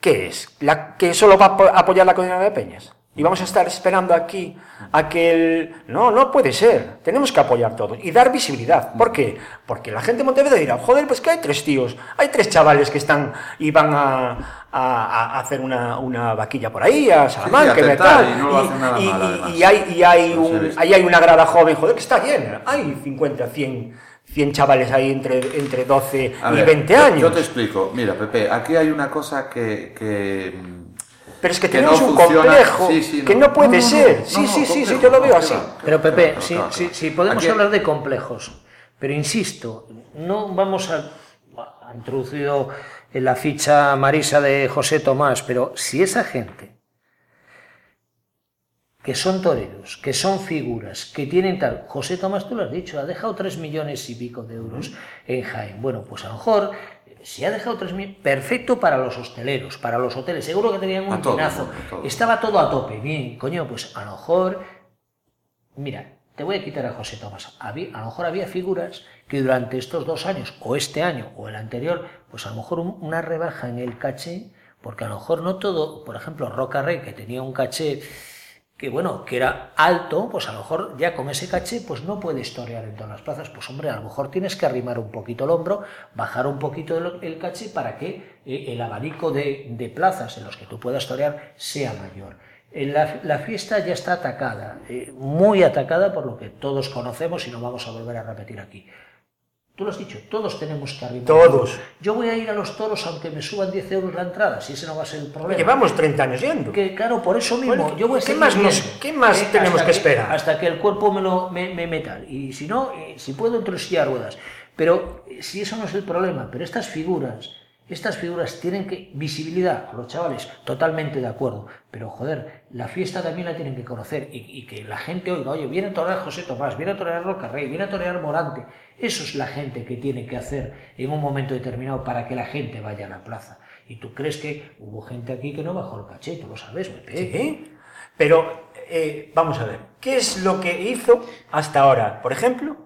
¿qué es? La, ¿Que solo va a apo- apoyar la coordinadora de Peñas? Y vamos a estar esperando aquí a que el... No, no puede ser. Tenemos que apoyar todo y dar visibilidad. ¿Por qué? Porque la gente de Montevideo dirá, joder, pues que hay tres tíos, hay tres chavales que están y van a, a- a hacer una, una vaquilla por ahí, a Salamanca, sí, a y y no y- hay, un- ahí hay una grada joven, joder, que está llena. Hay 50, 100, 100 chavales ahí entre, entre 12 A y ver, 20 yo- años. Yo te explico. Mira, Pepe, aquí hay una cosa que... que, mm, Pero es que, que tenemos no un funciona. complejo Sí, sí, que no. puede No, no, no, ser. no, sí, no, sí, sí, sí, yo lo veo así. Pero Pepe, claro, si, claro, si- claro. si podemos Aquí- hablar de complejos, pero insisto, no vamos a, ha introducido en la ficha Marisa de José Tomás, pero si esa gente que son toreros, que son figuras, que tienen tal. José Tomás, tú lo has dicho, ha dejado tres millones y pico de euros en Jaén. Bueno, pues a lo mejor, si ha dejado tres millones, perfecto para los hosteleros, para los hoteles, seguro que tenían un pinazo. Estaba todo a tope, bien, coño, pues a lo mejor Mira, te voy a quitar a José Tomás. Había- a lo mejor había figuras que durante estos dos años, o este año, o el anterior, pues a lo mejor un- una rebaja en el caché, porque a lo mejor no todo, por ejemplo, Roca Rey, que tenía un caché que bueno, que era alto, pues a lo mejor ya con ese caché, pues no puedes torear en todas las plazas. Pues hombre, a lo mejor tienes que arrimar un poquito el hombro, bajar un poquito el, caché para que eh, el abanico de, plazas en los que tú puedas torear sea mayor. La, la fiesta ya está atacada, eh, muy atacada por lo que todos conocemos y no vamos a volver a repetir aquí. Tú lo has dicho, todos tenemos que arrimar. Todos. Yo voy a ir a los toros aunque me suban 10 euros la entrada, si ese no va a ser el problema. Llevamos 30 años yendo. Que claro, por eso mismo, Bueno, yo voy a ¿qué más nos- qué más eh, tenemos hasta que esperar? Hasta que el cuerpo me lo me, me meta. Y si no, eh, si puedo, entro en silla ruedas. Pero eh, si eso no es el problema, pero estas figuras, estas figuras tienen que visibilidad a los chavales, totalmente de acuerdo. Pero joder, la fiesta también la tienen que conocer y, y que la gente oiga, oye, viene a torear José Tomás, viene a torear Roca Rey, viene a torear Morante. Eso es la gente que tiene que hacer en un momento determinado para que la gente vaya a la plaza. Y tú crees que hubo gente aquí que no bajó el caché, tú lo sabes, Pepe. Sí, pero eh, vamos a ver, ¿qué es lo que hizo hasta ahora, por ejemplo,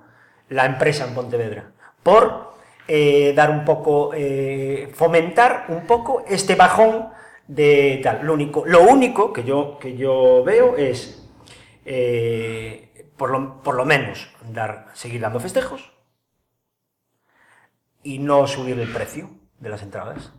la empresa en Pontevedra? Por eh, dar un poco, eh, fomentar un poco este bajón de tal. Lo único, lo único que, yo, que yo veo es, por, lo, por lo menos, dar, seguir dando festejos y no subir el precio de las entradas.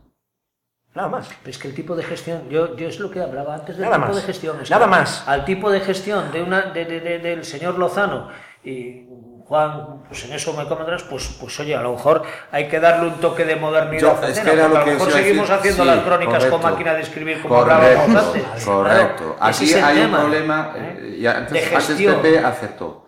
Nada más. Pero es que el tipo de gestión, yo, yo es lo que hablaba antes del Nada tipo más. de gestión. es Nada que más. Al tipo de gestión de una, de, de- de- del señor Lozano y Juan, pues en eso me comentarás, pues, pues oye, a lo mejor hay que darle un toque de modernidad. Yo- es que era lo a lo mejor seguimos decir. haciendo Sí, las crónicas con correcto. máquina de escribir como Correcto, hablábamos antes. correcto. Claro, Aquí hay tema, un problema, ¿eh? eh, y antes, De antes. Pepe acertó.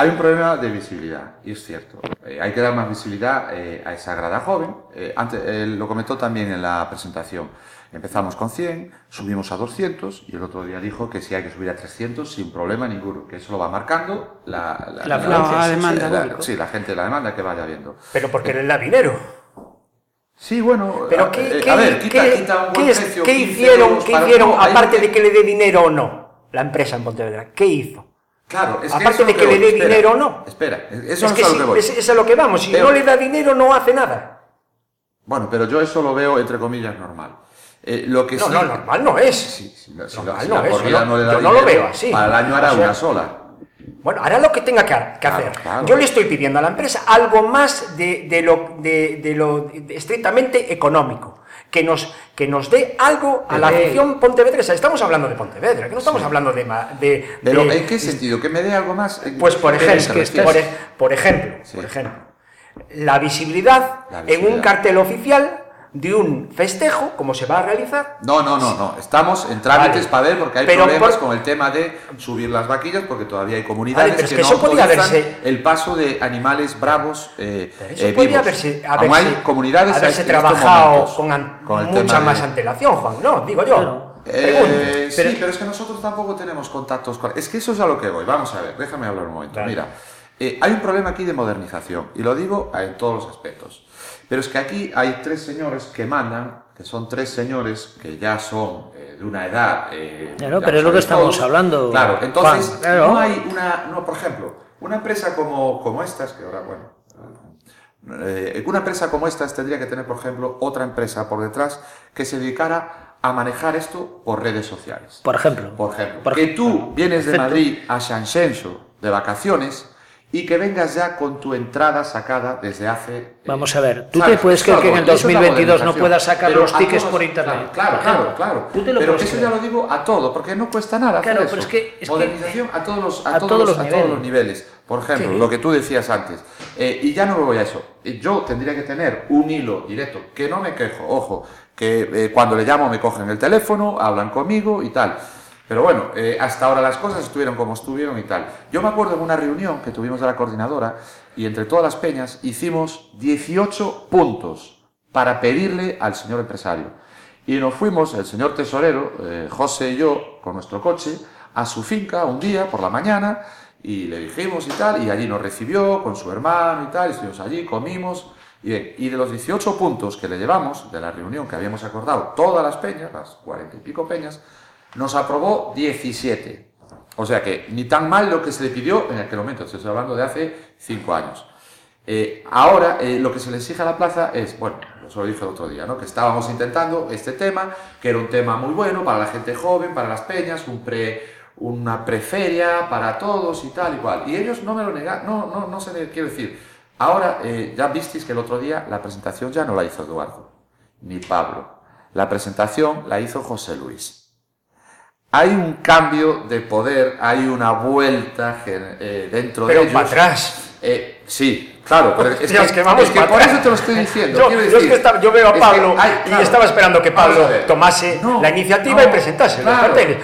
Hay un problema de visibilidad, y es cierto. Eh, hay que dar más visibilidad eh, a esa grada joven. Eh, antes, eh, lo comentó también en la presentación. Empezamos con 100, subimos a 200 y el otro día dijo que si hay que subir a 300 sin problema ninguno, que eso lo va marcando la, La la- sí, demanda. la- público. sí, la gente, la demanda que vaya viendo. Pero porque le da dinero. Sí, bueno, Pero a, ¿qué, qué- a ver, quita, qué- quita un qué buen es- precio. qué 15 hicieron, qué hicieron aparte de que le dé dinero o no? La empresa en Pontevedra, ¿qué hizo? Claro, es que Aparte de que le dé dinero o no. Espera, eso es que lo que voy. es, es a lo que vamos, si Pero- no le da dinero no hace nada. Bueno, pero yo eso lo veo entre comillas normal. Eh, lo que No, sí, no, normal no es. Si la, si la- Normal si no la es, yo no le da yo no lo dinero, veo así. Para el año hará O sea, una sola. Bueno, hará lo que tenga que, que Claro, hacer. claro. Yo le estoy pidiendo a la empresa algo más de, de lo, de, de lo estrictamente económico. Que nos, que nos dé algo a la afición pontevedresa. Estamos hablando de Pontevedra, que no estamos hablando de... ma- de, Pero de- ¿en qué sentido? ¿Que me dé algo más? ¿En Pues por ejemplo, por, e- por ejemplo, Sí. por ejemplo, la visibilidad, La en un cartel oficial de un festejo, como se va a realizar. No, no, no, no. Estamos en trámites Vale. para ver porque hay Pero problemas por- con el tema de subir las vaquillas porque todavía hay comunidades Vale, pero es que, que no podía el paso de animales bravos eh, Pero Eso eh, vivos. haberse, Aún haberse- hay comunidades haberse trabajado momentos con, an- con el mucha tema más de- antelación, Juan. No, digo yo. Claro. Eh, Pero- sí, pero es que nosotros tampoco tenemos contactos con... Es que eso es a lo que voy. Vamos a ver, déjame hablar un momento. Vale. Mira, eh, hay un problema aquí de modernización, y lo digo en todos los aspectos. Pero es que aquí hay tres señores que mandan, que son tres señores que ya son eh, de una edad... eh, Claro, pero es lo que estamos todos. hablando, Claro, entonces Juan, claro. no hay una... No, por ejemplo, una empresa como, como estas, que ahora, bueno... Eh, una empresa como estas tendría que tener, por ejemplo, otra empresa por detrás que se dedicara a manejar esto por redes sociales. Por ejemplo. Por ejemplo, Por que tú vienes de. Madrid a Shanxenso de vacaciones y que vengas ya con tu entrada sacada desde hace... eh, Vamos a ver, ¿tú ¿sabes? te puedes Eso creer que en el eso es la 2022 no puedas sacar los tickets todos- por internet? Claro, claro, claro. ¿Tú te lo pero eso creer? ya lo digo a todo, porque no cuesta nada hacer Claro, eso. pero es que- es que- Modernización a todos los, a a todos todos los, a todos los niveles. Por ejemplo, Sí. lo que tú decías antes. Eh, y ya no me voy a eso. Yo tendría que tener un hilo directo, que no me quejo, ojo, que eh, cuando le llamo me cogen el teléfono, hablan conmigo y tal. Pero bueno, eh, hasta ahora las cosas estuvieron como estuvieron y tal. Yo me acuerdo en una reunión que tuvimos de la coordinadora y entre todas las peñas hicimos 18 puntos para pedirle al señor empresario. Y nos fuimos, el señor tesorero, eh, José y yo, con nuestro coche, a su finca un día por la mañana y le dijimos y tal, y allí nos recibió con su hermano y tal, y estuvimos allí, comimos. Y, y de los 18 puntos que le llevamos de la reunión que habíamos acordado, todas las peñas, las 40 y pico peñas, nos aprobó 17. O sea que ni tan mal lo que se le pidió en aquel momento, estoy hablando de hace 5 años. Eh, ahora eh, lo que se le exige a la plaza es, bueno, eso lo dije el otro día, ¿no? que estábamos intentando este tema, que era un tema muy bueno para la gente joven, para las peñas, una preferia para todos y tal y cual. Y ellos no me lo negaron, no, no, no se le quiero decir. Ahora eh, ya visteis que el otro día la presentación ya no la hizo Eduardo, ni Pablo. La presentación la hizo José Luis. Hay un cambio de poder, hay una vuelta eh, dentro Pero de ellos. para atrás. Eh, sí, claro, pero es Dios, que, que vamos es que por eso te lo estoy diciendo. Yo, quiero yo es decir, que estaba- yo veo a Pablo hay- y claro, estaba esperando que Pablo tomase No, la iniciativa no, y presentase los claro. carteles.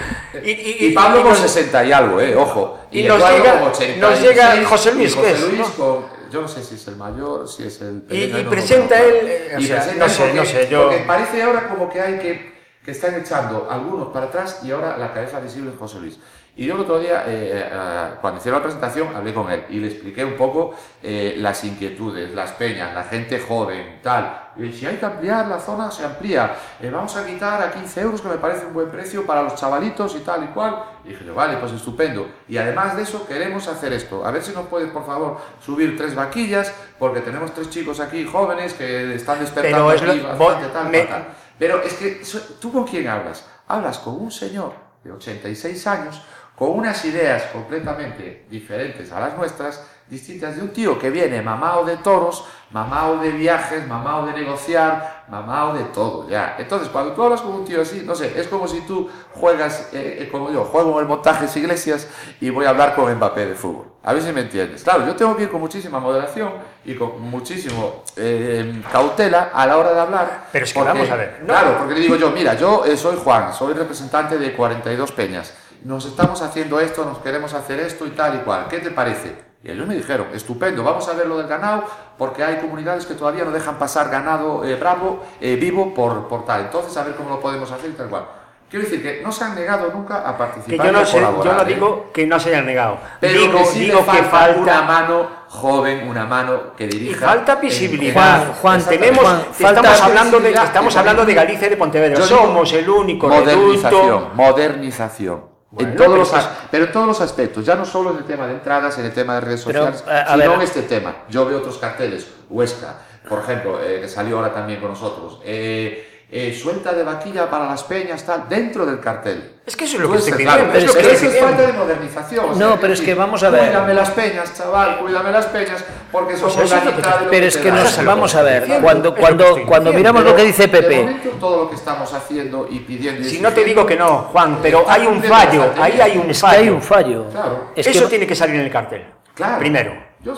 Y, y- Y Pablo y con nos- 60 y algo, eh, ojo. y nos llega- con 86, nos llega José Luis, y José ¿qué es, Luis no? con- yo no sé si es el mayor, si es el Y- pequeño, y presenta él, no. eh, Y no sé, no sé, yo- Porque parece ahora como que hay que, que están echando algunos para atrás y ahora la cabeza visible es José Luis. Y yo el otro día, eh, eh, cuando hicieron la presentación, hablé con él y le expliqué un poco eh, las inquietudes, las peñas, la gente joven, tal. Y si hay que ampliar la zona, se amplía. Eh, vamos a quitar a 15 euros, que me parece un buen precio para los chavalitos y tal y cual. Y dije yo, vale, pues estupendo. Y además de eso, queremos hacer esto. A ver si nos puedes, por favor, subir tres vaquillas, porque tenemos tres chicos aquí jóvenes que están despertando Pero es aquí lo- bastante, vos- tal, me- tal. Pero es que, ¿tú con quién hablas? Hablas con un señor de 86 años, con unas ideas completamente diferentes a las nuestras, distintas de un tío que viene mamado de toros, mamado de viajes, mamado de negociar, mamado de todo, ya. Entonces, cuando tú hablas con un tío así, no sé, es como si tú juegas, eh, eh, como yo, juego en el montajes iglesias y voy a hablar con Mbappé de fútbol. A ver si me entiendes. Claro, yo tengo que ir con muchísima moderación y con muchísimo eh, cautela a la hora de hablar. Pero es que porque- vamos a ver, no- Claro, porque le digo yo, mira, yo eh, soy Juan, soy representante de 42 peñas. Nos estamos haciendo esto, nos queremos hacer esto y tal y cual. ¿Qué te parece? Y ellos me dijeron, estupendo, vamos a ver lo del ganado, porque hay comunidades que todavía no dejan pasar ganado eh, bravo, eh, vivo, por, por tal. Entonces, a ver cómo lo podemos hacer y tal cual. Quiero decir que no se han negado nunca a que participar yo no sé, yo no ¿eh? digo que no se hayan negado. Pero digo que sí digo le que falta, falta una mano joven, una mano que dirija. y falta visibilidad. en- Juan, tenemos, Juan, estamos falta hablando de estamos hablando de Galicia y de Pontevedra. Somos el único modernización, reducto. modernización. Bueno, en todos pero los, es pero en todos los aspectos, ya no solo en el tema de entradas, en el tema de redes Pero, sociales, a- a sino ver. en este tema. Yo veo otros carteles, Huesca, por ejemplo, eh, que salió ahora también con nosotros, eh, eh, suelta de vaquilla para las peñas, tal, dentro del cartel. Es que eso es lo que estoy claro, es que eso es falta de modernización. o No, sea, pero es que vamos a ver. Cuídame las peñas, chaval, cuídame las peñas, porque son Pues eso es lo que organizadas te- de lo Pero que es que nos, vamos que a ver, diciendo, cuando, que cuando, cuando miramos lo que dice De Pepe, momento, todo lo que estamos haciendo y pidiendo Si no te digo que no, Juan, pero hay un fallo, ahí hay un es que fallo. hay un fallo. Claro. Es Eso que tiene que salir en el cartel. Claro. Primero.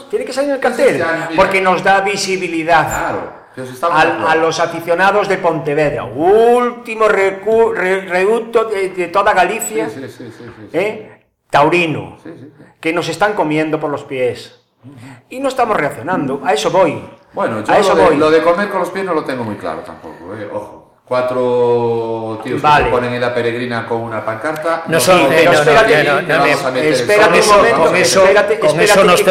Tiene que salir en el cartel. que. Porque nos da visibilidad. Claro, a los aficionados de Pontevedra, último recu- re- reducto de, de toda Galicia, Sí, sí, sí, sí, sí, sí. ¿eh? taurino, Sí, sí, sí. que nos están comiendo por los pies. Y no estamos reaccionando, a eso voy. Bueno, yo a eso lo, de, voy. lo de comer con los pies no lo tengo muy claro tampoco, eh, ojo. Cuatro tíos Vale. que se ponen en la peregrina con una pancarta. No son- sé, eh, Pero no, espérate, espérate espérate, espérate que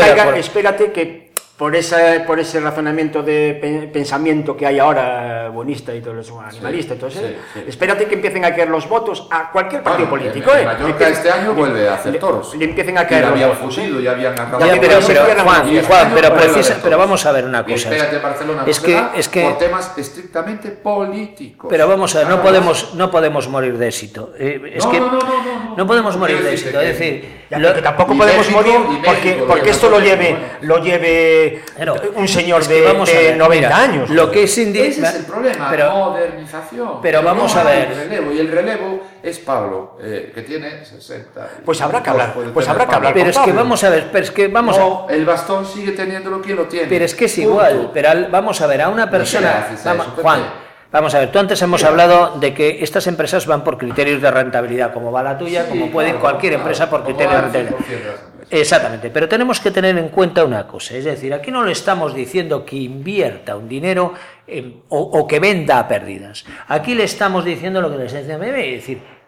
caiga- espérate que por ese, por ese razonamiento de pe- pensamiento que hay ahora eh, buenista y todo eso, animalista sí, sí. espérate que empiecen a caer los votos a cualquier partido Bueno, político. en- ¿eh? en Mallorca Empiecen- este año vuelve a hacer toros. Le empiecen a Y caer ya habían. ¿eh? fusido, ya habían acabado. Ya, pero, pero se pero, cierran Juan, pero, precisa- pero vamos a ver una Y cosa. espérate, Barcelona no es que, es que, por temas estrictamente políticos. pero vamos a ver, no podemos, no podemos morir de éxito. Eh, es No, que no, no, no, no. podemos morir de éxito. que- Es decir, Ya, lo- que tampoco podemos México, morir porque, México, porque lo esto lo lleve, lo lleve Pero, un señor es que de, vamos a de ver, 90 mira, años. Lo que es indi- Ese es el problema, pero- modernización. pero vamos no a ver. relevo, y el relevo es Pablo, eh, que tiene 60. y Pues habrá que hablar, pues habrá que hablar Pero es que Pablo. vamos a ver, pero es que vamos a No, el bastón sigue teniéndolo quien lo tiene. Pero es que es Punto. igual, pero al- vamos a ver, a una persona... a vamos- eso? Juan, vamos a ver, tú antes hemos hablado de que estas empresas van por criterios de rentabilidad, como va la tuya, Sí, como puede claro, cualquier claro, empresa por criterios de el rentabilidad. 100% de las empresas. Exactamente, pero tenemos que tener en cuenta una cosa, es decir, aquí no le estamos diciendo que invierta un dinero en- o, o que venda a pérdidas. Aquí le estamos diciendo lo que les decía es decir,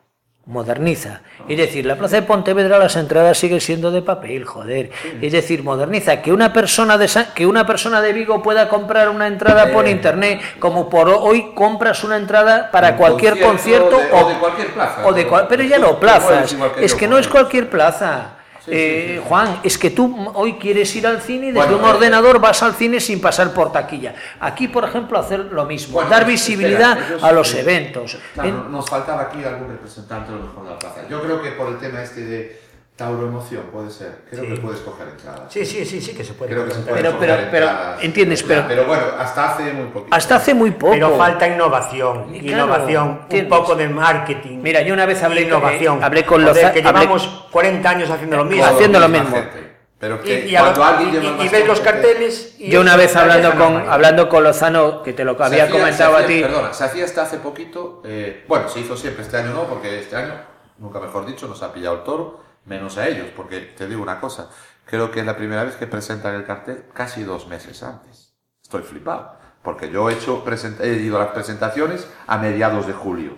moderniza. Es decir, la plaza de Pontevedra las entradas siguen siendo de papel, joder. Es decir, moderniza que una persona de que una persona de Vigo pueda comprar una entrada por Eh. internet, como por hoy compras una entrada para cualquier concierto, concierto de- o de cualquier plaza. o de cual- pero ya no plazas. que Es que no es cualquier plaza. Eh. Juan, es que tú hoy quieres ir al cine y desde Bueno, un eh, ordenador vas al cine sin pasar por taquilla. Aquí, por ejemplo, hacer lo mismo, Bueno, dar espera, visibilidad ellos- a los eventos. Claro, En- nos faltaba aquí algún representante de lo mejor de la plaza. Yo creo que por el tema este de Tauro Emoción, puede ser. Creo Sí. que puedes coger entradas. Sí, sí, sí, sí que se puede. Creo que se comentar. puede Pero- coger pero- pero, entradas. entiendes, pero- Pero bueno, hasta hace muy poquito. Hasta hace muy poco. Pero falta innovación, Y claro, innovación, un poco de marketing. Mira, yo una vez hablé con- innovación. hablé con Joder, Loza- que hablé- llevamos 40 años haciendo lo mismo. Haciendo lo mismo. gente. Pero que y cuando alguien y- lleva y- ves los carteles. y Yo una vez hablando con, hablando con Lozano, que te lo había hacía- comentado a ti. Perdona, se hacía hasta hace poquito. eh, bueno, se hizo siempre, este año no, porque este año, nunca mejor dicho, nos ha pillado el toro, menos a ellos, porque te digo una cosa, creo que es la primera vez que presentan el cartel casi dos meses antes. Estoy flipado, porque yo he, hecho he ido a las presentaciones a mediados de julio.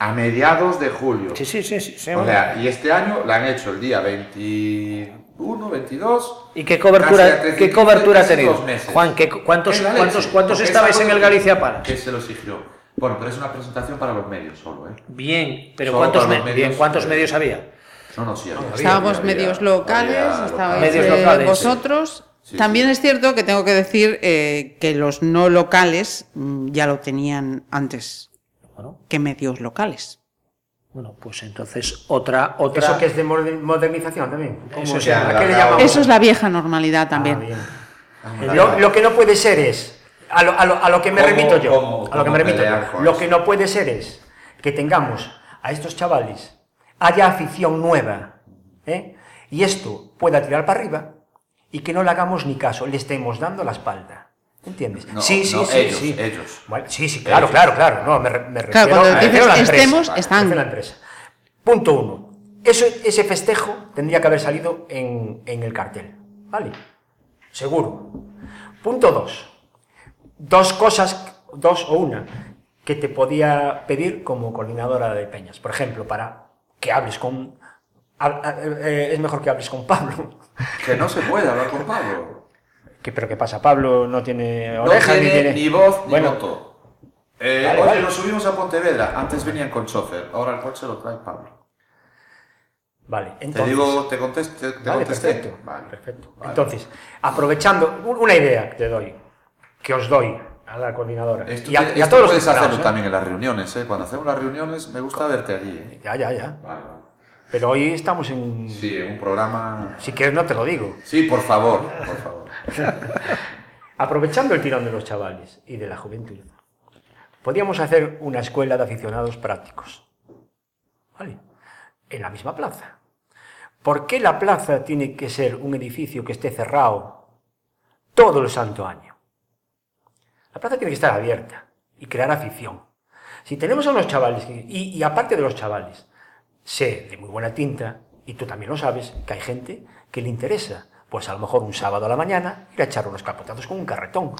A mediados de julio. Sí, sí, sí. sí, sí. O sea, y este año la han hecho el día 21, 22. ¿Y qué cobertura, a 13, qué cobertura ha tenido? dos meses. Juan, ¿qué, cuántos, Es cuántos, cuántos estabais es en el Galicia Palace? Que se lo exigió. Bueno, pero es una presentación para los medios solo, ¿eh? Bien, pero Solo ¿cuántos, para me- medios, bien, ¿cuántos eh, medios había? No, no, sí, había. Estábamos había- medios había- locales, Medios eh, locales, vosotros. Sí, También sí. es cierto que tengo que decir eh, que los no locales mm, ya lo tenían antes Bueno, que medios locales. bueno, pues entonces otra, otra. Eso que es de moder- modernización también. ¿Cómo Eso es la vieja normalidad también. Ah, Lo, lo que no puede ser es, a lo, a lo- a lo que me ¿Cómo- remito yo, cómo- a lo que me remito yo, lo que no puede ser es que tengamos a estos chavales, haya afición nueva, ¿eh? y esto pueda tirar para arriba, y que no le hagamos ni caso, le estemos dando la espalda. ¿Entiendes? No, sí, sí, no, sí, ellos, sí. ellos. Bueno, sí, sí, claro, Ellos. claro, claro. No, me, me Claro, refiero, cuando me refiero a empresa. estemos, Vale, están. me refiero a la empresa. Punto uno. Eso, ese festejo tendría que haber salido en, en el cartel. ¿Vale? Seguro. Punto dos. Dos cosas, dos o una, que te podía pedir como coordinadora de peñas. Por ejemplo, para que hables con... a- eh, es mejor que hables con Pablo. Que no se puede hablar con Pablo. ¿Qué, ¿Pero qué pasa? Pablo no tiene No orejas tiene ni tiene... ni voz ni voto. Eh, Vale, oye, vale. nos subimos a Pontevedra. Antes venían con chofer, ahora el coche lo trae Pablo. Vale, Te entonces... digo, te contesté. Te Vale, contesté. perfecto. Vale. perfecto. Entonces, aprovechando, un- una idea que te doy, que os doy a la coordinadora Esto, y a, te- y a esto todos los puedes hacerlo aficionados, ¿eh? también en las reuniones, ¿eh? Cuando hacemos las reuniones me gusta verte allí, ¿eh? Ya, ya, ya. Vale, vale. Pero hoy estamos en... Sí, en un programa... Si quieres no te lo digo. Sí, por favor, por favor. Aprovechando el tirón de los chavales y de la juventud, podríamos hacer una escuela de aficionados prácticos. ¿Vale? En la misma plaza. ¿Por qué la plaza tiene que ser un edificio que esté cerrado todo el santo año? La plaza tiene que estar abierta y crear afición. Si tenemos a unos chavales, y, y aparte de los chavales, sé de muy buena tinta, y tú también lo sabes, que hay gente que le interesa, pues a lo mejor un sábado a la mañana ir a echar unos capotazos con un carretón.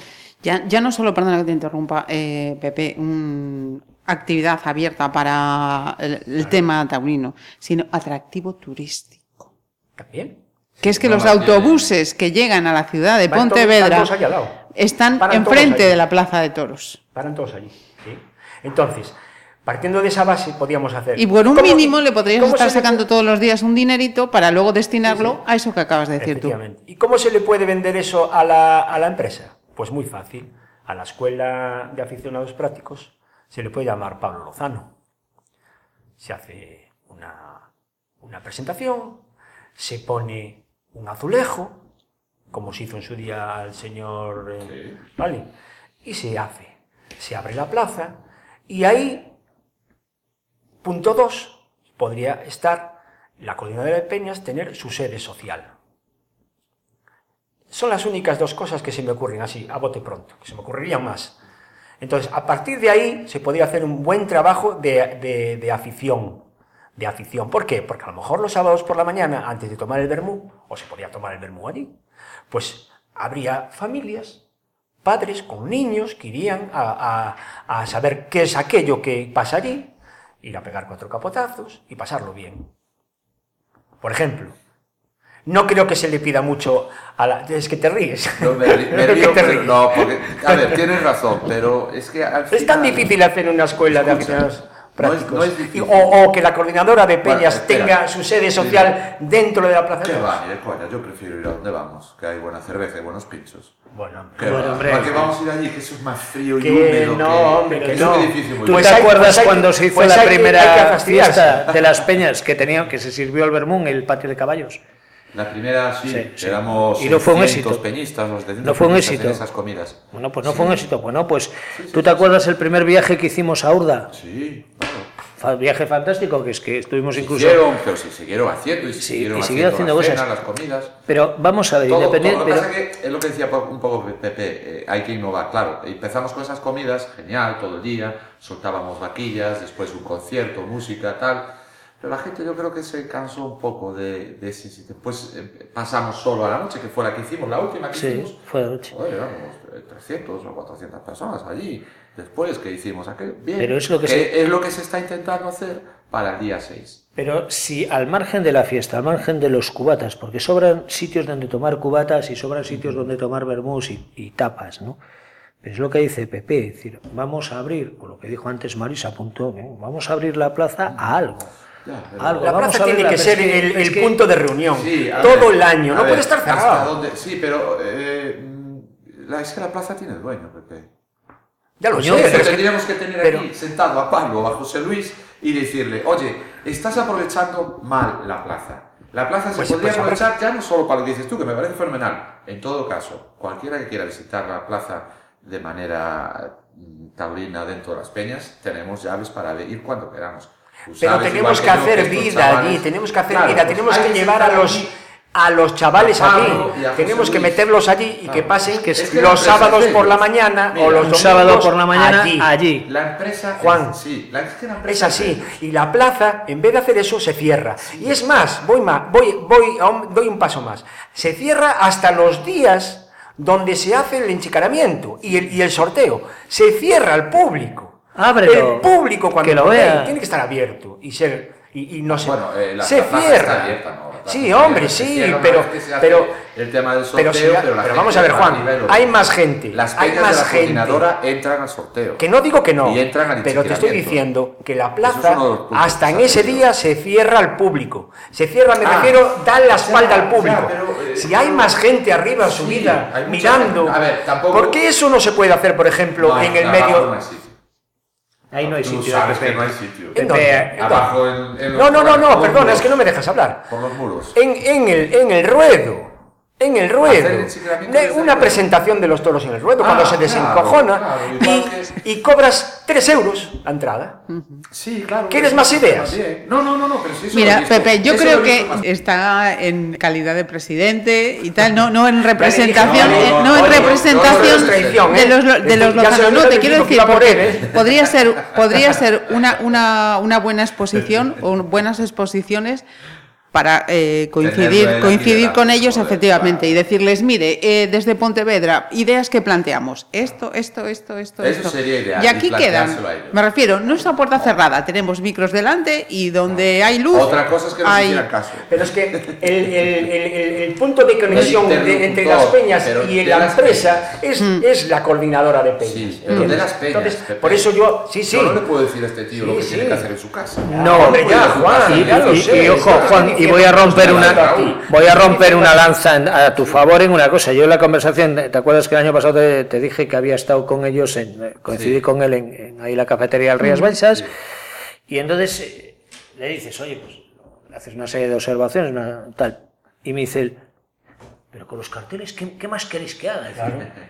Ya, ya no solo, perdona que te interrumpa, eh, Pepe, un- actividad abierta para el, el tema taurino, sino atractivo turístico. También. Que es que no los tiene. autobuses que llegan a la ciudad de Pontevedra están enfrente de la plaza de toros. Paran todos allí. ¿sí? Entonces, partiendo de esa base, podíamos hacer. Y por un ¿Cómo- mínimo le podrías estar sacando todos los días un dinerito para luego destinarlo Sí, sí. a eso que acabas de decir tú. ¿Y cómo se le puede vender eso a la, a la empresa? Pues muy fácil. A la escuela de aficionados prácticos se le puede llamar Pablo Lozano. Se hace una, una presentación, se pone un azulejo, como se hizo en su día al señor... eh, ¿Vale? Y se hace. Se abre la plaza y ahí, punto dos, podría estar la coordinadora de peñas tener su sede social. Son las únicas dos cosas que se me ocurren así, a bote pronto, que se me ocurrirían más. Entonces, a partir de ahí se podría hacer un buen trabajo de, de- de afición. De afición. ¿Por qué? Porque a lo mejor los sábados por la mañana, antes de tomar el vermú, o se podía tomar el vermú allí, pues habría familias, padres con niños que irían a, a- a saber qué es aquello que pasa allí, ir a pegar cuatro capotazos y pasarlo bien. Por ejemplo, no creo que se le pida mucho a la... Es que te ríes. No, me, ri- me ¿Qué río, te pero ríes? no, porque, a ver, tienes razón, pero es que al Es tan final- difícil hacer una escuela de aficionados. Prácticos. no es difícil. Y- o, o que la coordinadora de Bueno, peñas espera. tenga su sede social dentro de la Plaza ¿Qué va, ni de coña? Yo prefiero ir a donde vamos, que hay buena cerveza y buenos pinchos. Bueno, ¿Qué Bueno, va? hombre. ¿Para qué vamos a ir allí? Que eso es más frío y Que húmedo. no, que, hombre, que es no. muy ¿Tú Pues te hay- acuerdas pues hay que- cuando se hizo pues la hay que- hay que primera fiesta de las peñas que tenía, que se sirvió al Bermún, el patio de caballos? La primera sí, Sí, sí. éramos Y no fue un 600 éxito. peñistas, los 700 No fue un éxito. en esas comidas. Bueno, pues no fue un éxito. Bueno, pues ¿tú te acuerdas el primer viaje que hicimos a Urda? Sí, claro. Viaje fantástico, que es que estuvimos Se incluso... Hicieron, pero se siguieron haciendo y se Sí, siguieron y siguieron haciendo las cosas. cenas, las comidas. Pero vamos a ver, Todo, todo. independiente... Lo que pero- pasa que es lo que decía un poco Pepe, eh, hay que innovar, claro. Empezamos con esas comidas, genial, todo el día, soltábamos vaquillas, después un concierto, música, tal. Pero la gente yo creo que se cansó un poco de, de ese sitio. Después eh, pasamos solo a la noche, que fue la que hicimos, la última que Sí, hicimos. fue de noche. Joder, éramos eh, 300 o 400 personas allí. Después que hicimos aquel, bien. Pero es lo que se- es lo que se está intentando hacer para el día 6. Pero si al margen de la fiesta, al margen de los cubatas, porque sobran sitios donde tomar cubatas y sobran sitios donde tomar vermús y, y tapas, ¿no? Es lo que dice Pepe, es decir, vamos a abrir, o lo que dijo antes Marisa, apuntó, ¿no? vamos a abrir la plaza a algo. Ya, Algo, La plaza tiene abrirla, que ser que- el, el que- punto de reunión. Sí, todo ver, el año, no ver, puede estar ¿hasta cerrado. dónde? Sí, pero eh, mm, la, es que la plaza tiene dueño, Pepe. Ya lo sé, pero tendríamos que tener pero- aquí sentado a Pablo o a José Luis y decirle, oye, estás aprovechando mal la plaza. La plaza se Pues- podría pues aprovechar ya no solo para lo que dices tú, que me parece fenomenal. En todo caso, cualquiera que quiera visitar la plaza de manera mm, taurina dentro de las peñas, tenemos llaves para ir cuando queramos. Pero sabes, tenemos que hacer vida allí, tenemos que hacer Claro, vida, pues tenemos que llevar a los a los chavales a Pablo aquí. y a José Tenemos que meterlos allí y que pasen que es que la los empresa sábados por la mañana Mira, o los Un domingos sábado por la mañana allí. allí. La empresa Juan. es- sí, la, es que la Es empresa así. Y la plaza, en vez de hacer eso, se cierra. Y es más, voy más, voy, voy, a un- doy un paso más. Se cierra hasta los días donde se hace el enchicaramiento y el, y el sorteo. Se cierra al público. Ábrelo, El público cuando que lo vea. tiene que estar abierto y ser y, y no se, Bueno, eh, la, se la plaza cierra. está abierta, ¿no? La plaza sí, hombre, se sí, pero, pero, el tema del pero sorteo, si- pero, la pero gente vamos a ver, Juan, hay más gente, Las hay más de la gente. coordinadora entran al sorteo. Que no digo que no, Y entran al pero te estoy diciendo que la plaza es hasta en ese día se cierra al público. Se cierra, me Ah, refiero, da la espalda al público. pero, eh, si hay más gente arriba sí, subida mucha mirando, gente. A ver, tampoco- ¿por qué eso no se puede hacer, por ejemplo, No, en el medio? Ahí no hay Tú sitio. sabes que no hay sitio. ¿En dónde? eh, ¿En Abajo en, en No, no, no, no, perdona, es que no me dejas hablar. Por los muros. En, en el, en el ruedo. En el ruedo. el Una ruedo. presentación de los toros en el ruedo, Ah, cuando se desencojona claro, y, que- y cobras 3 euros la entrada. Sí, claro. ¿Quieres más ideas? No, no, no, no, pero eso Mira. Pepe, yo Eso creo que está en calidad de presidente y tal, no, no en representación, No, no, eh, no, no en representación de ¿eh? los, de los Ya se lo lozanos. No, te quiero decir, porque él, ¿eh? podría ser, podría ser una, una, una buena exposición o buenas exposiciones para eh, coincidir, coincidir con ellos joder, efectivamente claro. y decirles, mire, eh, desde Pontevedra, ideas que planteamos, esto, esto, esto, esto, Eso esto. sería ideal, Y y aquí quedan, a ellos. me refiero, no es una puerta cerrada, tenemos micros delante y donde hay luz, Otra cosa es que no se hay- caso. Pero es que el, el- el- el- el punto de conexión de- entre las peñas y de la las empresa es, Mm. es la coordinadora de peñas. Sí, pero las peñas. Entonces, por eso yo, sí, sí. Yo no le puedo decir a este tío lo que sí. tiene que hacer en su casa. No, hombre, ya, Juan, Y, ya lo y- sé. y ojo, Juan, y voy a romper una, voy a romper una lanza en- a tu favor en una cosa. Yo en la conversación, ¿te acuerdas que el año pasado te, te dije que había estado con ellos, en, eh, coincidí Sí. con él en, en ahí la cafetería del Rías Baixas, y entonces eh, le dices, oye, pues le haces una serie de observaciones, una, tal, y me dice él, pero con los carteles, ¿qué, qué más queréis que haga?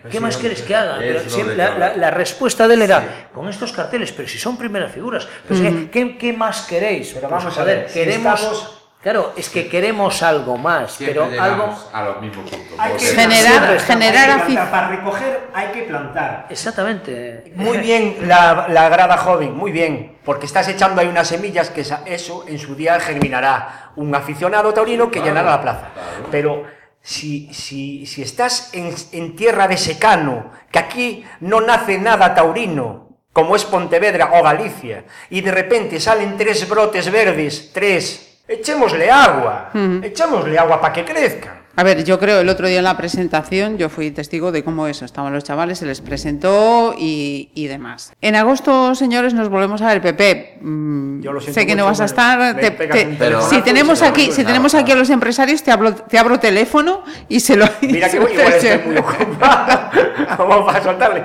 ¿Qué más queréis que haga? Pero siempre la, cabe. la- la respuesta de él era, con estos carteles, pero si son primeras figuras, pero es que, ¿qué, qué más queréis? Pero Pues, vamos a joder, ver, si queremos... estamos- Claro, es que queremos algo más, Siempre pero algo... a los mismos puntos. Hay que Generar- generar hay que afic- plantar. Para recoger hay que plantar. Exactamente. Muy bien la, la grada joven, muy bien, porque estás echando ahí unas semillas que eso en su día germinará un aficionado taurino que Claro, llenará la plaza. claro. Pero si, si, si estás en, en tierra de secano, que aquí no nace nada taurino, como es Pontevedra o Galicia, y de repente salen tres brotes verdes, tres, echémosle agua, echémosle agua para que crezcan. A ver, yo creo el otro día en la presentación yo fui testigo de cómo eso, estaban los chavales, se les presentó y, y demás. En agosto, señores, nos volvemos a ver, Pepe. mm, Yo lo siento sé que no vas a estar. me te- pegas te- un si tenemos aquí, si tenemos aquí a los empresarios, te abro, te abro teléfono y se lo. Mira que lo igual estoy muy ocupado. Vamos a soltarle.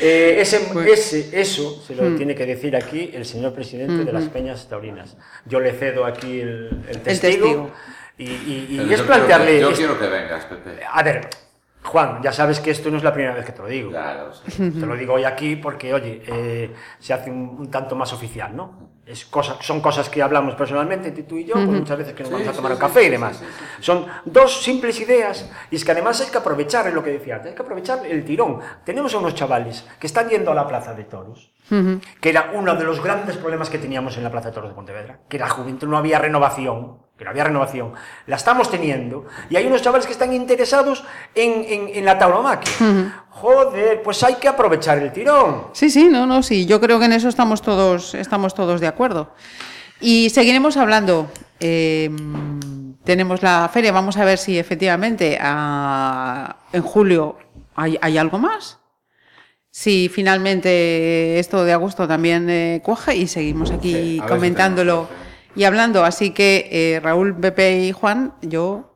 Eh, ese, Pues- ese- eso se Hmm. lo tiene que decir aquí el señor presidente de las Peñas Taurinas. Yo le cedo aquí el, el testigo, testigo. y, y- y es yo quiero plantearle... que- Yo quiero que vengas, Pepe. A ver, Juan, ya sabes que esto no es la primera vez que te lo digo. Claro, sí. Te lo digo hoy aquí porque, oye, eh, se hace un, un tanto más oficial, ¿no? Es cosa, son cosas que hablamos personalmente, tú y yo, pues muchas veces que nos vamos a sí, tomar un sí, café y demás. Son dos simples ideas y es que además hay que aprovechar, es lo que decía hay que aprovechar el tirón. Tenemos a unos chavales que están yendo a la Plaza de Toros, que era uno de los grandes problemas que teníamos en la Plaza de Toros de Pontevedra, que la juventud no había renovación, que no había renovación. La estamos teniendo y hay unos chavales que están interesados en, en, en la tauromaquia. Joder, pues hay que aprovechar el tirón. Sí, sí, no, no, sí. Yo creo que en eso estamos todos, estamos todos de acuerdo. Y seguiremos hablando. Eh, tenemos la feria, vamos a ver si efectivamente ah, en julio hay, hay algo más. Si finalmente esto de agosto también eh, cuaja y seguimos aquí Sí, a ver si comentándolo. Y hablando. Así que eh, Raúl, Pepe y Juan, yo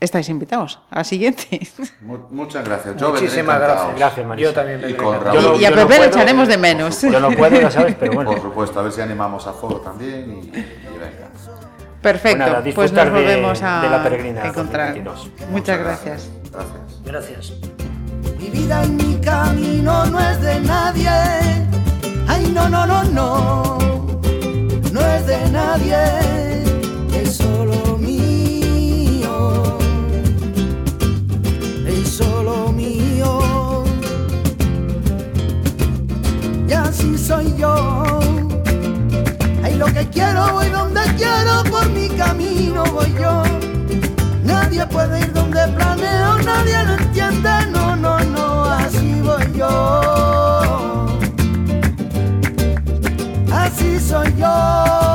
estáis invitados a la siguiente. Mu- Muchas gracias. Yo Muchísimas gracias. Gracias, Marisa. Yo también Y con. Raúl. y, y a yo no Pepe le echaremos de menos. Yo no puedo, ya sabes, pero bueno. Por supuesto, a ver si animamos a Foro también y, y venga. Perfecto, Pues nada, pues nos de- volvemos a de la peregrina encontrar. 2022. Muchas gracias. Gracias. Gracias. Mi vida y mi camino no es de nadie. Ay, no, no, no, no. No es de nadie. Es solo mío. Es solo mío. Y así soy yo. Ay, lo que quiero voy donde quiero. Por mi camino voy yo. Nadie puede ir donde planeo, nadie lo entiende, no, no, no, así voy yo. soy yo.